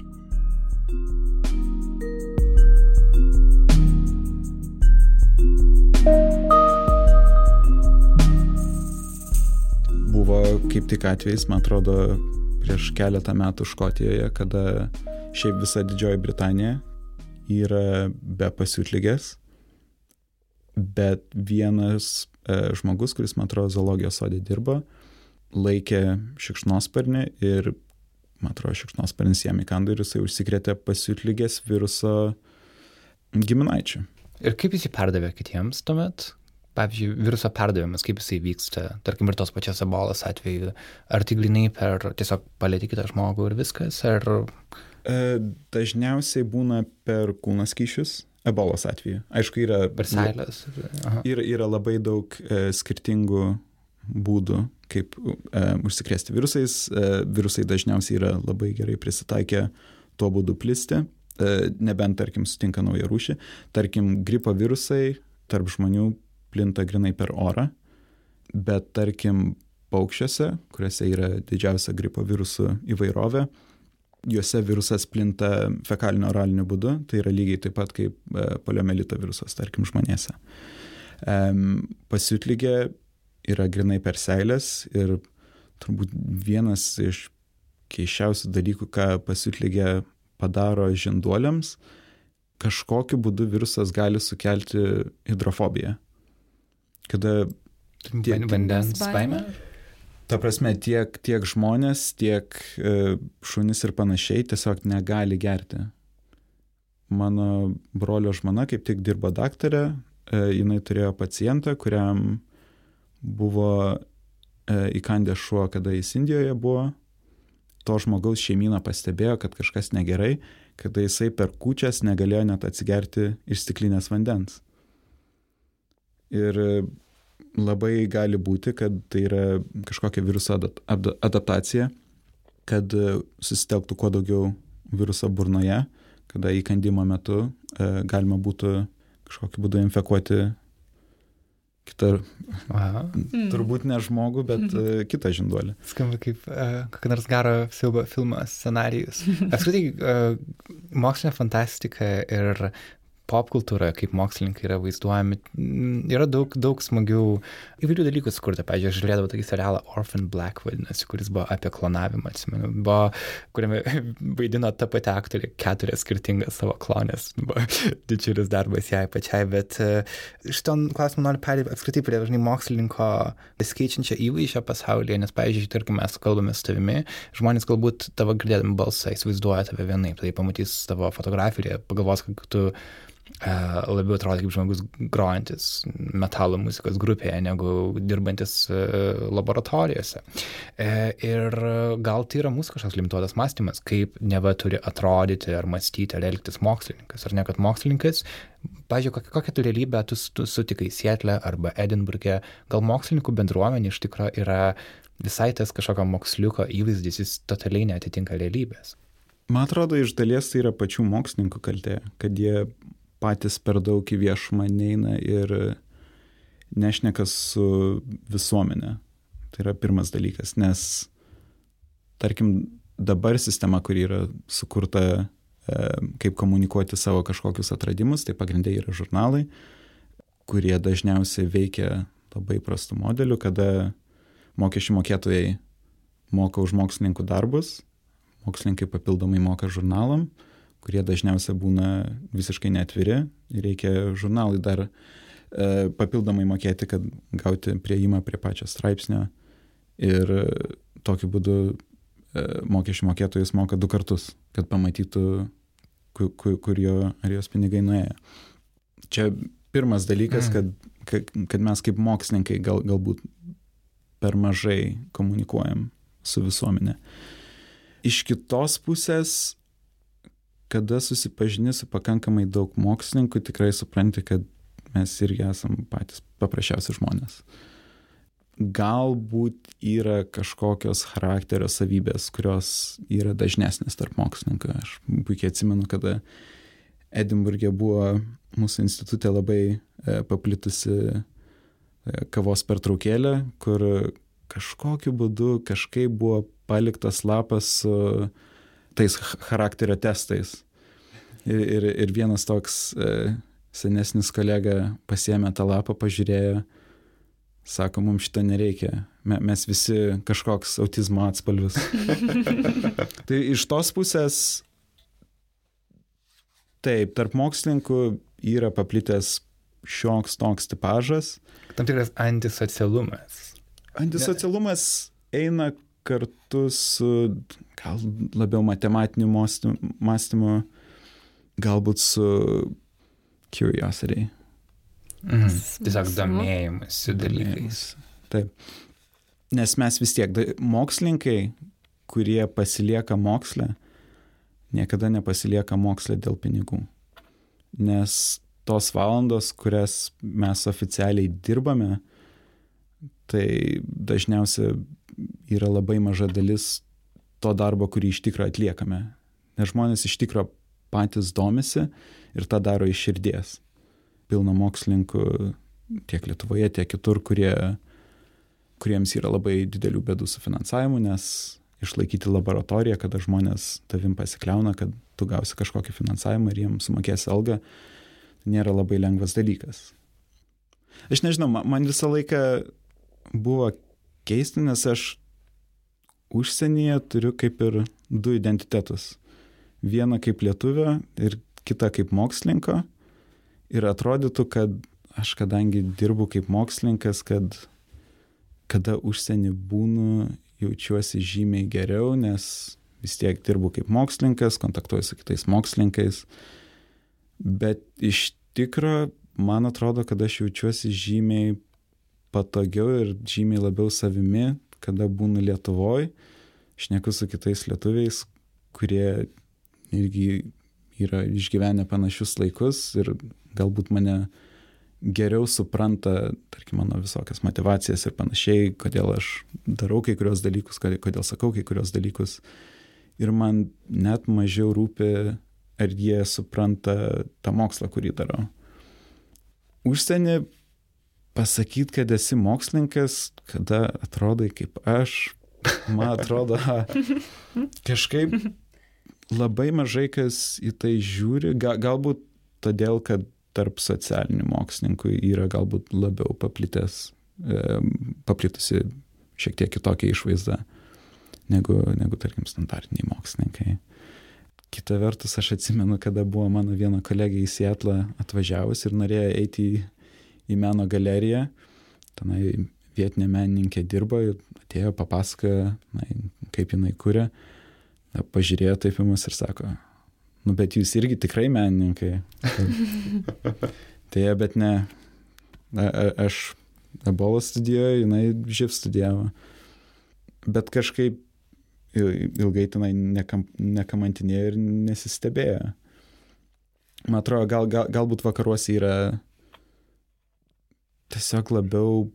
Buvo kaip tik atvejais, man atrodo, prieš keletą metų Škotijoje, kada šiaip visa Didžioji Britanija yra be pasiutlygės, bet vienas e, žmogus, kuris, man atrodo, zoologijos sodė dirbo, laikė šikšnosparnį ir, man atrodo, šikšnosparnis jam įkando ir jisai užsikrėtė pasiutlygės viruso giminaičių. Ir kaip jis jį perdavė kitiems tuomet? Pavyzdžiui, viruso perdavimas, kaip jisai vyksta, tarkim, ir tos pačios ebolos atveju, ar tai glinai per tiesiog palėti kitą žmogų ir viskas, ar... E, dažniausiai būna per kūnaskyšius, ebolos atveju. Aišku, yra... Per seilės. Yra, yra labai daug e, skirtingų būdų, kaip e, užsikrėsti virusais. E, virusai dažniausiai yra labai gerai prisitaikę tuo būdu plisti, e, nebent, tarkim, sutinka naują rūšį. Tarkim, gripo virusai tarp žmonių plinta grinai per orą, bet tarkim paukščiuose, kuriuose yra didžiausia gripo virusų įvairovė, juose virusas plinta fekalinio oraliniu būdu, tai yra lygiai taip pat kaip e, poliomelito virusas, tarkim, žmonėse. Pasiutlygė yra grinai per seilės ir turbūt vienas iš keiščiausių dalykų, ką pasiutlygė padaro žinduoliams, kažkokiu būdu virusas gali sukelti hidrofobiją kada vandens baimė. Ta prasme, tiek, tiek žmonės, tiek e, šunis ir panašiai tiesiog negali gerti. Mano brolio žmona kaip tik dirbo daktarė, e, jinai turėjo pacientą, kuriam buvo e, įkandęs šuo, kada jis Indijoje buvo. To žmogaus šeimyna pastebėjo, kad kažkas negerai, kada jisai per kučias negalėjo net atsigerti iš stiklinės vandens. Ir labai gali būti, kad tai yra kažkokia viruso adaptacija, kad e, susitelktų kuo daugiau viruso burnoje, kada įkandimo metu e, galima būtų kažkokiu būdu infekuoti kitą, Aha. turbūt ne žmogų, bet uh, kitą žinduolį. Skamba kaip uh, kokio nors gero filmo, filmo scenarijus. Apskritai, uh, mokslinė fantastika ir popkultūra, kaip mokslininkai yra vaizduojami, yra daug, daug smagių įvairių dalykų sukurta. Pavyzdžiui, aš žiūrėdavau tokį serialą Orphan Black vadinasi, kuris buvo apie klonavimą, atsimenu, buvo, kuriame vaidino ta pati aktorė keturias skirtingas savo klonės. Buvo didžiulis darbas jai pačiai, bet e, šitą klausimą noriu perėti apskritai prie dažnai mokslininko besikeičiančio įvaizdžio pasaulyje, nes, pavyzdžiui, tarkim, mes kalbame su tavimi, žmonės galbūt tavo girdėdami balsą įsivaizduoja tave vienaip, tai pamatys tavo fotografiją, pagalvos, kad tu labiau atrodo kaip žmogus grojantis metalo muzikos grupėje, negu dirbantis laboratorijose. E, ir gal tai yra mūsų kažkoks limituotas mąstymas, kaip neva turi atrodyti ar mąstyti ar elgtis mokslininkas, ar ne, kad mokslininkas Pavyzdžiui, kokią, kokią tu realybę tu, tu sutikai Sietle arba Edinburgė, gal mokslininkų bendruomenė iš tikrųjų yra visai tas kažkokio moksliuko įvaizdis, jis totaliai netitinka realybės. Man atrodo, iš dalies tai yra pačių mokslininkų kaltė, kad jie patys per daug į viešumą neina ir nešneka su visuomenė. Tai yra pirmas dalykas, nes tarkim dabar sistema, kuri yra sukurta kaip komunikuoti savo kažkokius atradimus, tai pagrindai yra žurnalai, kurie dažniausiai veikia labai prastų modelių, kada mokesčių mokėtojai moka už mokslininkų darbus, mokslininkai papildomai moka žurnalam, kurie dažniausiai būna visiškai neatviri ir reikia žurnalai dar e, papildomai mokėti, kad gauti prieimą prie pačio straipsnio ir tokiu būdu e, mokesčių mokėtojas moka du kartus, kad pamatytų, kur, kur jo ar jos pinigai nuėjo. Čia pirmas dalykas, kad, kad, kad mes kaip mokslininkai gal, galbūt per mažai komunikuojam su visuomenė. Iš kitos pusės, kada susipažini su pakankamai daug mokslininkų, tikrai supranti, kad mes irgi esam patys paprasčiausi žmonės. Galbūt yra kažkokios charakterio savybės, kurios yra dažnesnės tarp mokslininkų. Aš puikiai atsimenu, kada Edinburgė buvo mūsų institutė labai e, paplitusi e, kavos pertraukėlė, kur kažkokiu būdu kažkaip buvo paliktas lapas su tais charakterio testais. Ir, ir, ir vienas toks e, senesnis kolega pasiemė tą lapą, pažiūrėjo, sako, mums šito nereikia, Me, mes visi kažkoks autizmo atspalvis. tai iš tos pusės Taip, tarp mokslininkų yra paplitęs šioks toks tipažas. Tam tikras antisocialumas. Antisocialumas eina kartu su gal labiau matematiniu mąstymu, galbūt su curiosity. Mhm. Tiesiog domėjimusi dalykais. Taip. Nes mes vis tiek, mokslininkai, kurie pasilieka moksle, niekada nepasilieka moksle dėl pinigų. Nes tos valandos, kurias mes oficialiai dirbame, tai dažniausiai yra labai maža dalis to darbo, kurį iš tikrųjų atliekame. Nes žmonės iš tikrųjų patys domisi ir tą daro iš širdies. Pilna mokslininkų tiek Lietuvoje, tiek kitur, kurie, kuriems yra labai didelių bėdų su finansavimu, nes išlaikyti laboratoriją, kada žmonės tavim pasikliauna, kad tu gausi kažkokį finansavimą ir jiems sumokėsi algą, nėra labai lengvas dalykas. Aš nežinau, man visą laiką buvo keista, nes aš užsienyje turiu kaip ir du identitetus. Vieną kaip lietuvio ir kitą kaip mokslininko. Ir atrodytų, kad aš kadangi dirbu kaip mokslininkas, kad kada užsienį būnu jaučiuosi žymiai geriau, nes vis tiek dirbu kaip mokslininkas, kontaktuoju su kitais mokslininkais. Bet iš tikro, man atrodo, kad aš jaučiuosi žymiai patogiau ir žymiai labiau savimi, kada būnu Lietuvoje, šneku su kitais lietuviais, kurie irgi yra išgyvenę panašius laikus ir galbūt mane geriau supranta, tarkim, mano visokias motivacijas ir panašiai, kodėl aš darau kai kurios dalykus, kodėl sakau kai kurios dalykus. Ir man net mažiau rūpi, ar jie supranta tą mokslą, kurį darau. Užsienį pasakyti, kad esi mokslininkas, kada atrodai kaip aš, man atrodo, kažkaip labai mažai kas į tai žiūri, Ga, galbūt todėl, kad tarp socialinių mokslininkų yra galbūt labiau paplitęs, e, paplitusi šiek tiek kitokia išvaizda negu, negu tarkim, standartiniai mokslininkai. Kita vertus, aš atsimenu, kada buvo mano viena kolegė į Sietlą atvažiavus ir norėjo eiti į, į meno galeriją. Tenai vietinė menininkė dirbo, atėjo, papasakojo, kaip jinai kuria. Pažiūrėjo taip į mus ir sako, Nu, bet jūs irgi tikrai menininkai. tai, bet ne. A, a, aš ebola studijuoju, jinai živ studijavo. Bet kažkaip ilgai tenai nekam, nekamantinėjo ir nesistebėjo. Man atrodo, gal, gal, galbūt vakaruose yra tiesiog labiau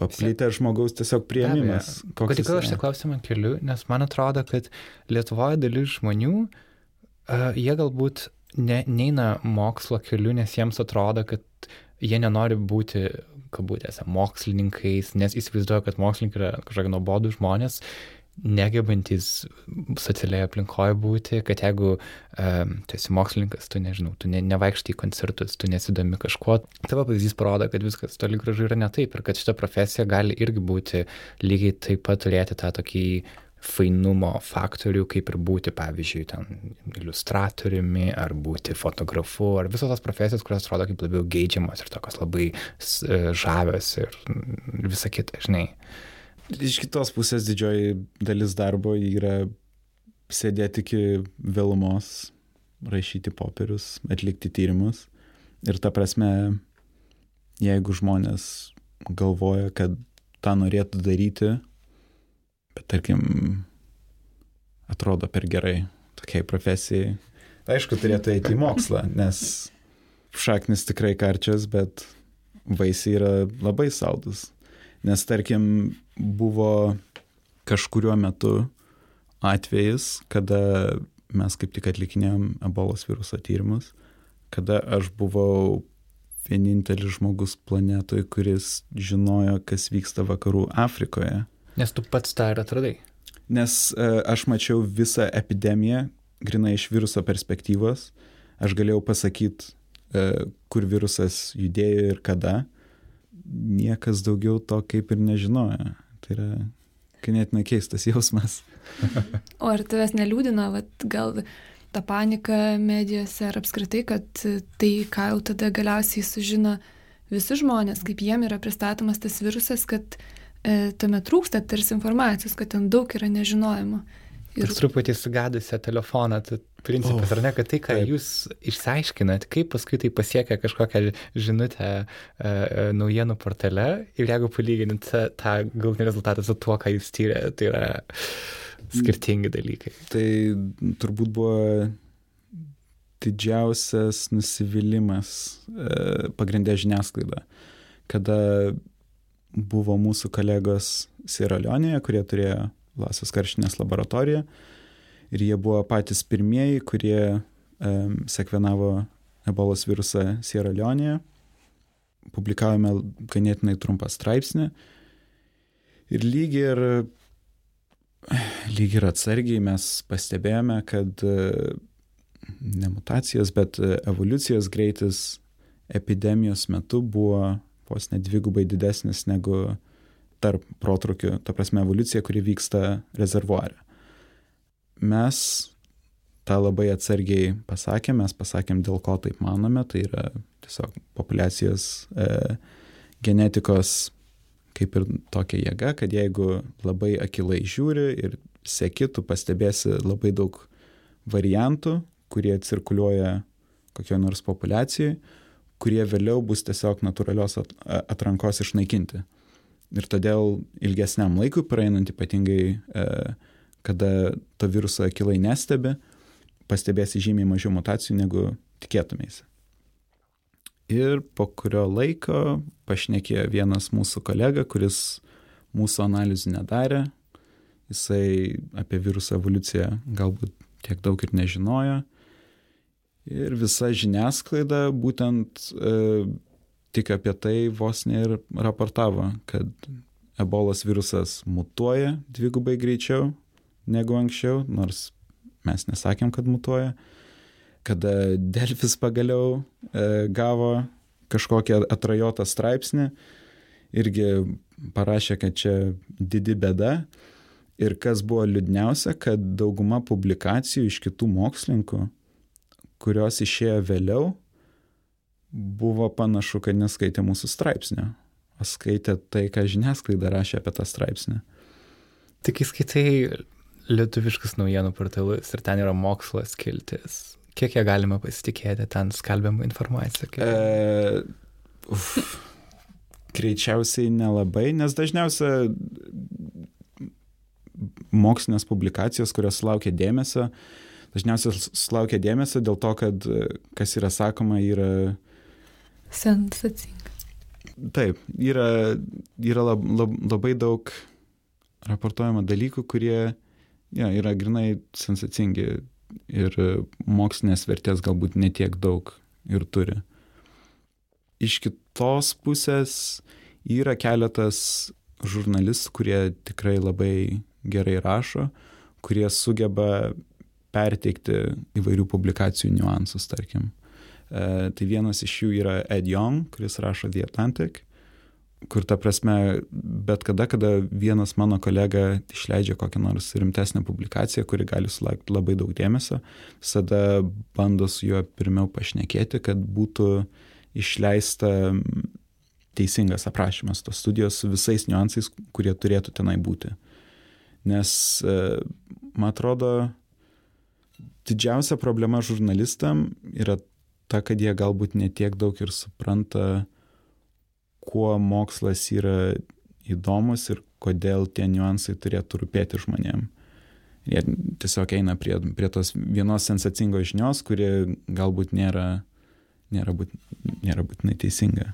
paplitę žmogaus tiesiog prieimimas. Kodėl aš tą klausimą keliu, nes man atrodo, kad Lietuvoje dalis žmonių uh, jie galbūt ne, neina mokslo keliu, nes jiems atrodo, kad jie nenori būti, kabutėse, mokslininkais, nes įsivaizduoja, kad mokslininkai yra kažkokie nuobodų žmonės. Negebantis socialioje aplinkoje būti, kad jeigu um, tu esi mokslininkas, tu nežinau, tu ne, nevaikštai į koncertus, tu nesidomi kažkuo, tavo pavyzdys parodo, kad viskas toli gražu yra ne taip ir kad šita profesija gali irgi būti lygiai taip pat turėti tą tokį fainumo faktorių, kaip ir būti, pavyzdžiui, ten iliustratoriumi, ar būti fotografu, ar visos tos profesijos, kurios atrodo kaip labiau geidžiamos ir tokios labai e, žavios ir visa kita, žinai. Iš kitos pusės didžioji dalis darbo yra sėdėti iki vėlumos, rašyti popierius, atlikti tyrimus. Ir ta prasme, jeigu žmonės galvoja, kad tą norėtų daryti, bet tarkim, atrodo per gerai tokiai profesijai, aišku, turėtų eiti į mokslą, nes šaknis tikrai karčias, bet vaisiai yra labai saldus. Nes tarkim, buvo kažkuriuo metu atvejis, kada mes kaip tik atlikinėjom ebolos viruso tyrimus, kada aš buvau vienintelis žmogus planetoje, kuris žinojo, kas vyksta vakarų Afrikoje. Nes tu pats tą ir atradai. Nes uh, aš mačiau visą epidemiją, grinai iš viruso perspektyvos. Aš galėjau pasakyti, uh, kur virusas judėjo ir kada niekas daugiau to kaip ir nežinojo. Tai yra ganėtinai keistas jausmas. o ar tavęs neliūdina, vat, gal ta panika medijose ar apskritai, kad tai, ką jau tada galiausiai sužino visi žmonės, kaip jiem yra pristatomas tas virusas, kad e, tame trūksta tarsi informacijos, kad ten daug yra nežinojimo. Ir truputį sugadusią telefoną, tai principas, oh, ar ne, kad tai, ką taip. jūs išsiaiškinat, kaip paskui tai pasiekia kažkokią žinutę e, naujienų portale ir jeigu palyginint tą galutinį rezultatą su tuo, ką jūs tyrė, tai yra skirtingi dalykai. Tai turbūt buvo didžiausias nusivylimas e, pagrindė žiniasklaida, kada buvo mūsų kolegos Sieralionėje, kurie turėjo Lasos karštinės laboratoriją ir jie buvo patys pirmieji, kurie um, sekvenavo ebolos virusą Sierra Leonėje. Publikavome ganėtinai trumpą straipsnį ir lyg ir, lyg ir atsargiai mes pastebėjome, kad ne mutacijas, bet evoliucijos greitis epidemijos metu buvo vos net dvigubai didesnis negu tarp protrukių, ta prasme evoliucija, kuri vyksta rezervuare mes tą labai atsargiai pasakėm, mes pasakėm, dėl ko taip manome, tai yra tiesiog populiacijos e, genetikos kaip ir tokia jėga, kad jeigu labai akilai žiūri ir seki, tu pastebėsi labai daug variantų, kurie cirkuliuoja kokioje nors populiacijai, kurie vėliau bus tiesiog natūralios atrankos išnaikinti. Ir todėl ilgesniam laikui praeinant ypatingai e, kada to viruso akilai nestebi, pastebėsi žymiai mažiau mutacijų negu tikėtumėsi. Ir po kurio laiko pašnekėjo vienas mūsų kolega, kuris mūsų analizų nedarė, jisai apie viruso evoliuciją galbūt tiek daug ir nežinojo. Ir visa žiniasklaida būtent e, tik apie tai vos ne ir raportavo, kad ebolos virusas mutuoja dvigubai greičiau negu anksčiau, nors mes nesakėm, kad mutuoja. Kada Delfis pagaliau e, gavo kažkokią atrajotą straipsnį, irgi parašė, kad čia didi bėda. Ir kas buvo liūdniausia, kad dauguma publikacijų iš kitų mokslininkų, kurios išėjo vėliau, buvo panašu, kad neskaitė mūsų straipsnio, o skaitė tai, ką žiniasklaida rašė apie tą straipsnį. Tik įskaitai lietuviškus naujienų portalus ir ten yra mokslo skiltis. Kiek jie galima pasitikėti ten skalbiamą informaciją? E, uf, greičiausiai nelabai, nes dažniausia mokslinės publikacijos, kurios sulaukia dėmesio, dažniausiai sulaukia dėmesio dėl to, kad kas yra sakoma, yra... Sensacinga. Taip, yra, yra lab, lab, labai daug raportuojama dalykų, kurie ja, yra grinai sensacingi ir mokslinės vertės galbūt netiek daug ir turi. Iš kitos pusės yra keletas žurnalistų, kurie tikrai labai gerai rašo, kurie sugeba perteikti įvairių publikacijų niuansus, tarkim. E, tai vienas iš jų yra Ed Young, kuris rašo The Atlantic, kur ta prasme, bet kada, kada vienas mano kolega išleidžia kokią nors rimtesnę publikaciją, kuri gali sulaukti labai daug dėmesio, visada bando su juo pirmiau pašnekėti, kad būtų išleista teisingas aprašymas tos studijos su visais niuansais, kurie turėtų tenai būti. Nes, e, man atrodo, didžiausia problema žurnalistam yra ta, kad jie galbūt netiek daug ir supranta, kuo mokslas yra įdomus ir kodėl tie niuansai turėtų rūpėti žmonėm. Jie tiesiog eina prie, prie tos vienos sensacingos žinios, kuri galbūt nėra, nėra, būt, nėra būtinai teisinga.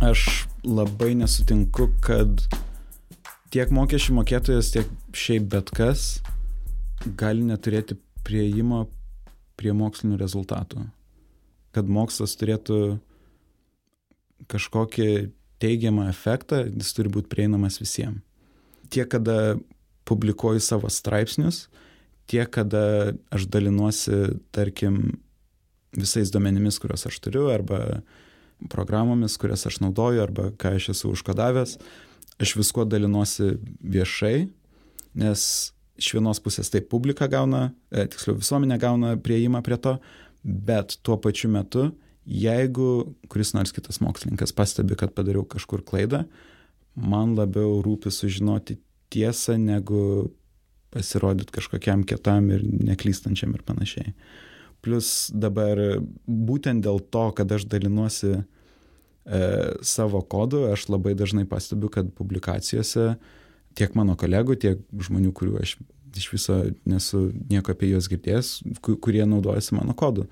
Aš labai nesutinku, kad tiek mokesčių mokėtojas, tiek šiaip bet kas gali neturėti prieimo prie mokslinių rezultatų. Kad mokslas turėtų kažkokį teigiamą efektą, jis turi būti prieinamas visiems. Tiek, kada publikuoju savo straipsnius, tiek, kada aš dalinuosi, tarkim, visais duomenimis, kuriuos aš turiu, arba programomis, kurias aš naudoju, arba ką aš esu užkodavęs, aš viskuo dalinuosi viešai, nes iš vienos pusės taip publika gauna, e, tiksliau visuomenė gauna prieimą prie to, bet tuo pačiu metu, jeigu kuris nors kitas mokslininkas pastebi, kad padariau kažkur klaidą, man labiau rūpi sužinoti tiesą, negu pasirodyti kažkokiam kietam ir neklystančiam ir panašiai. Plus dabar būtent dėl to, kad aš dalinuosi e, savo kodu, aš labai dažnai pastebiu, kad publikacijose tiek mano kolegų, tiek žmonių, kurių aš iš viso nesu nieko apie juos girdėjęs, kurie naudojasi mano kodu,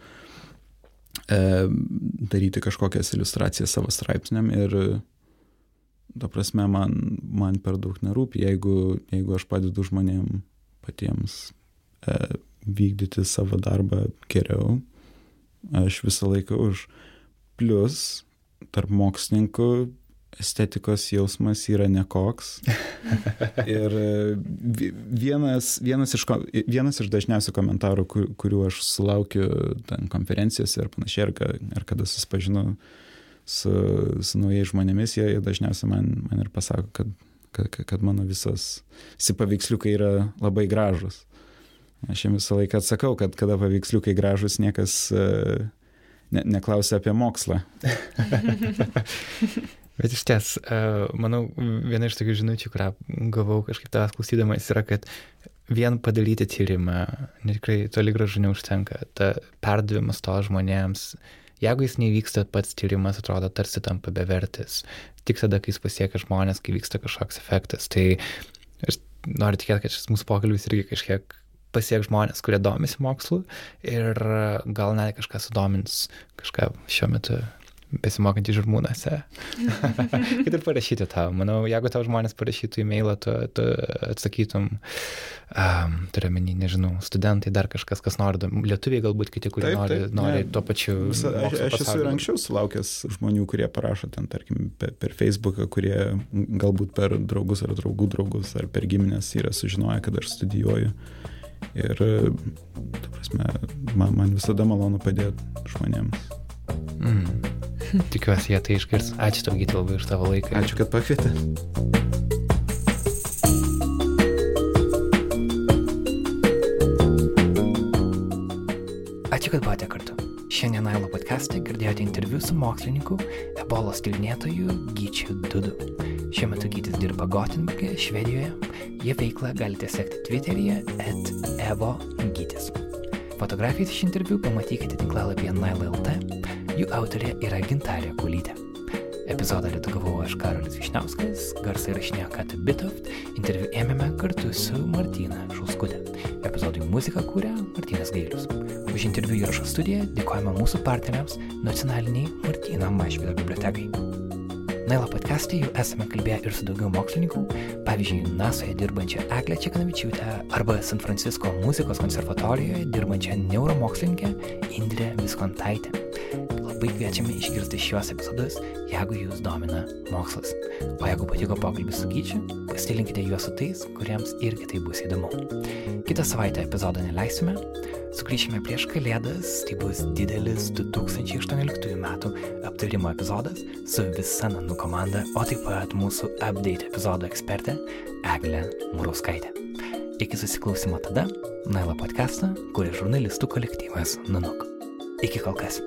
e, daryti kažkokias iliustracijas savo straipsniam ir ta prasme, man, man per daug nerūpi, jeigu, jeigu aš padedu žmonėm patiems e, vykdyti savo darbą geriau. Aš visą laiką už. Plus, tarp mokslininkų estetikos jausmas yra nekoks. ir vienas, vienas, iš, vienas iš dažniausių komentarų, kur, kurių aš sulaukiu ten konferencijose ir panašiai, ar, ar kada susipažinu su, su naujais žmonėmis, jie, jie dažniausiai man, man ir pasako, kad, kad, kad mano visos, visi paveiksliukai yra labai gražus. Aš jiems visą laiką atsakau, kad kada paveiksliukai gražus, niekas uh, ne, neklausia apie mokslą. Bet iš ties, uh, manau, viena iš tokių žinučių, kurią gavau kažkaip tavęs klausydamas, yra, kad vien padaryti tyrimą, tikrai toli gražu neužtenka. Ta perdavimas to žmonėms, jeigu jis nevyksta, pats tyrimas atrodo tarsi tampa bevertis. Tik tada, kai jis pasiekia žmonės, kai vyksta kažkoks efektas. Tai aš noriu tikėti, kad šis mūsų pokalbis irgi kažkiek pasieks žmonės, kurie domisi mokslu ir gal net kažką sudomins kažką šiuo metu besimokantį žirmūnose. Kad ir parašyti tau. Manau, jeigu tau žmonės parašytų e-mailą, tu, tu atsakytum, um, turiu menį, nežinau, studentai, dar kažkas, kas nori, lietuviai galbūt kiti, kurie taip, nori, taip, nori ne, tuo pačiu. Visa, aš, aš esu ir anksčiau sulaukęs žmonių, kurie parašo ten, tarkim, per, per Facebooką, kurie galbūt per draugus ar draugų draugus ar per giminės yra sužinoję, kad aš studijuoju. Ir, ta prasme, man, man visada malonu padėti žmonėms. Mm. Tikiuosi, jie tai išgirs. Ačiū tau, Gyti, labai už tavo laiką. Ačiū, kad pakvietė. Ačiū, kad buvote kartu. Šiandien Nailo podcast'e girdėjote interviu su mokslininku, ebolos tyrinėtoju Gyčiu Dudu. Šiuo metu Gytis dirba Gotenburgė, Švedijoje. Jie veiklą galite sekti Twitteryje at evo gytis. Fotografijas iš interviu pamatykite tinklalapyje Nail.lt. Jų autorė yra Gintarė Kulytė. Epizodą redagavau aš Karolis Višniauskas, garsai rašinėjo Kata Bitoft, interviu ėmėme kartu su Martina Šulskutė. Epizodui muziką kūrė Martinas Gailius. Už interviu įrašo studiją dėkojame mūsų partneriams nacionaliniai Martina Mašvido bibliotekai. Nailo podcast'e jau esame kalbėję ir su daugiau mokslininkų, pavyzdžiui, NASA'e dirbančia Eglė Čekanavičiūtė arba San Francisco muzikos konservatorijoje dirbančia neuromokslininke Indrė Viskontaitė. Labai kviečiame išgirsti šios epizodus, jeigu jūs domina mokslas. O jeigu patiko pokalbis su Gyčiu, pasidalinkite juos su tais, kuriems irgi tai bus įdomu. Kitą savaitę epizodą neleisime, Sugrįšime prieš Kalėdas, tai bus didelis 2018 metų aptarimo epizodas su visa Nanų komanda, o taip pat mūsų update epizodo ekspertė Eglė Murauskaitė. Iki susiklausimo tada, Naila podcastą, kuria žurnalistų kolektyvas Nanuk. Iki kol kas.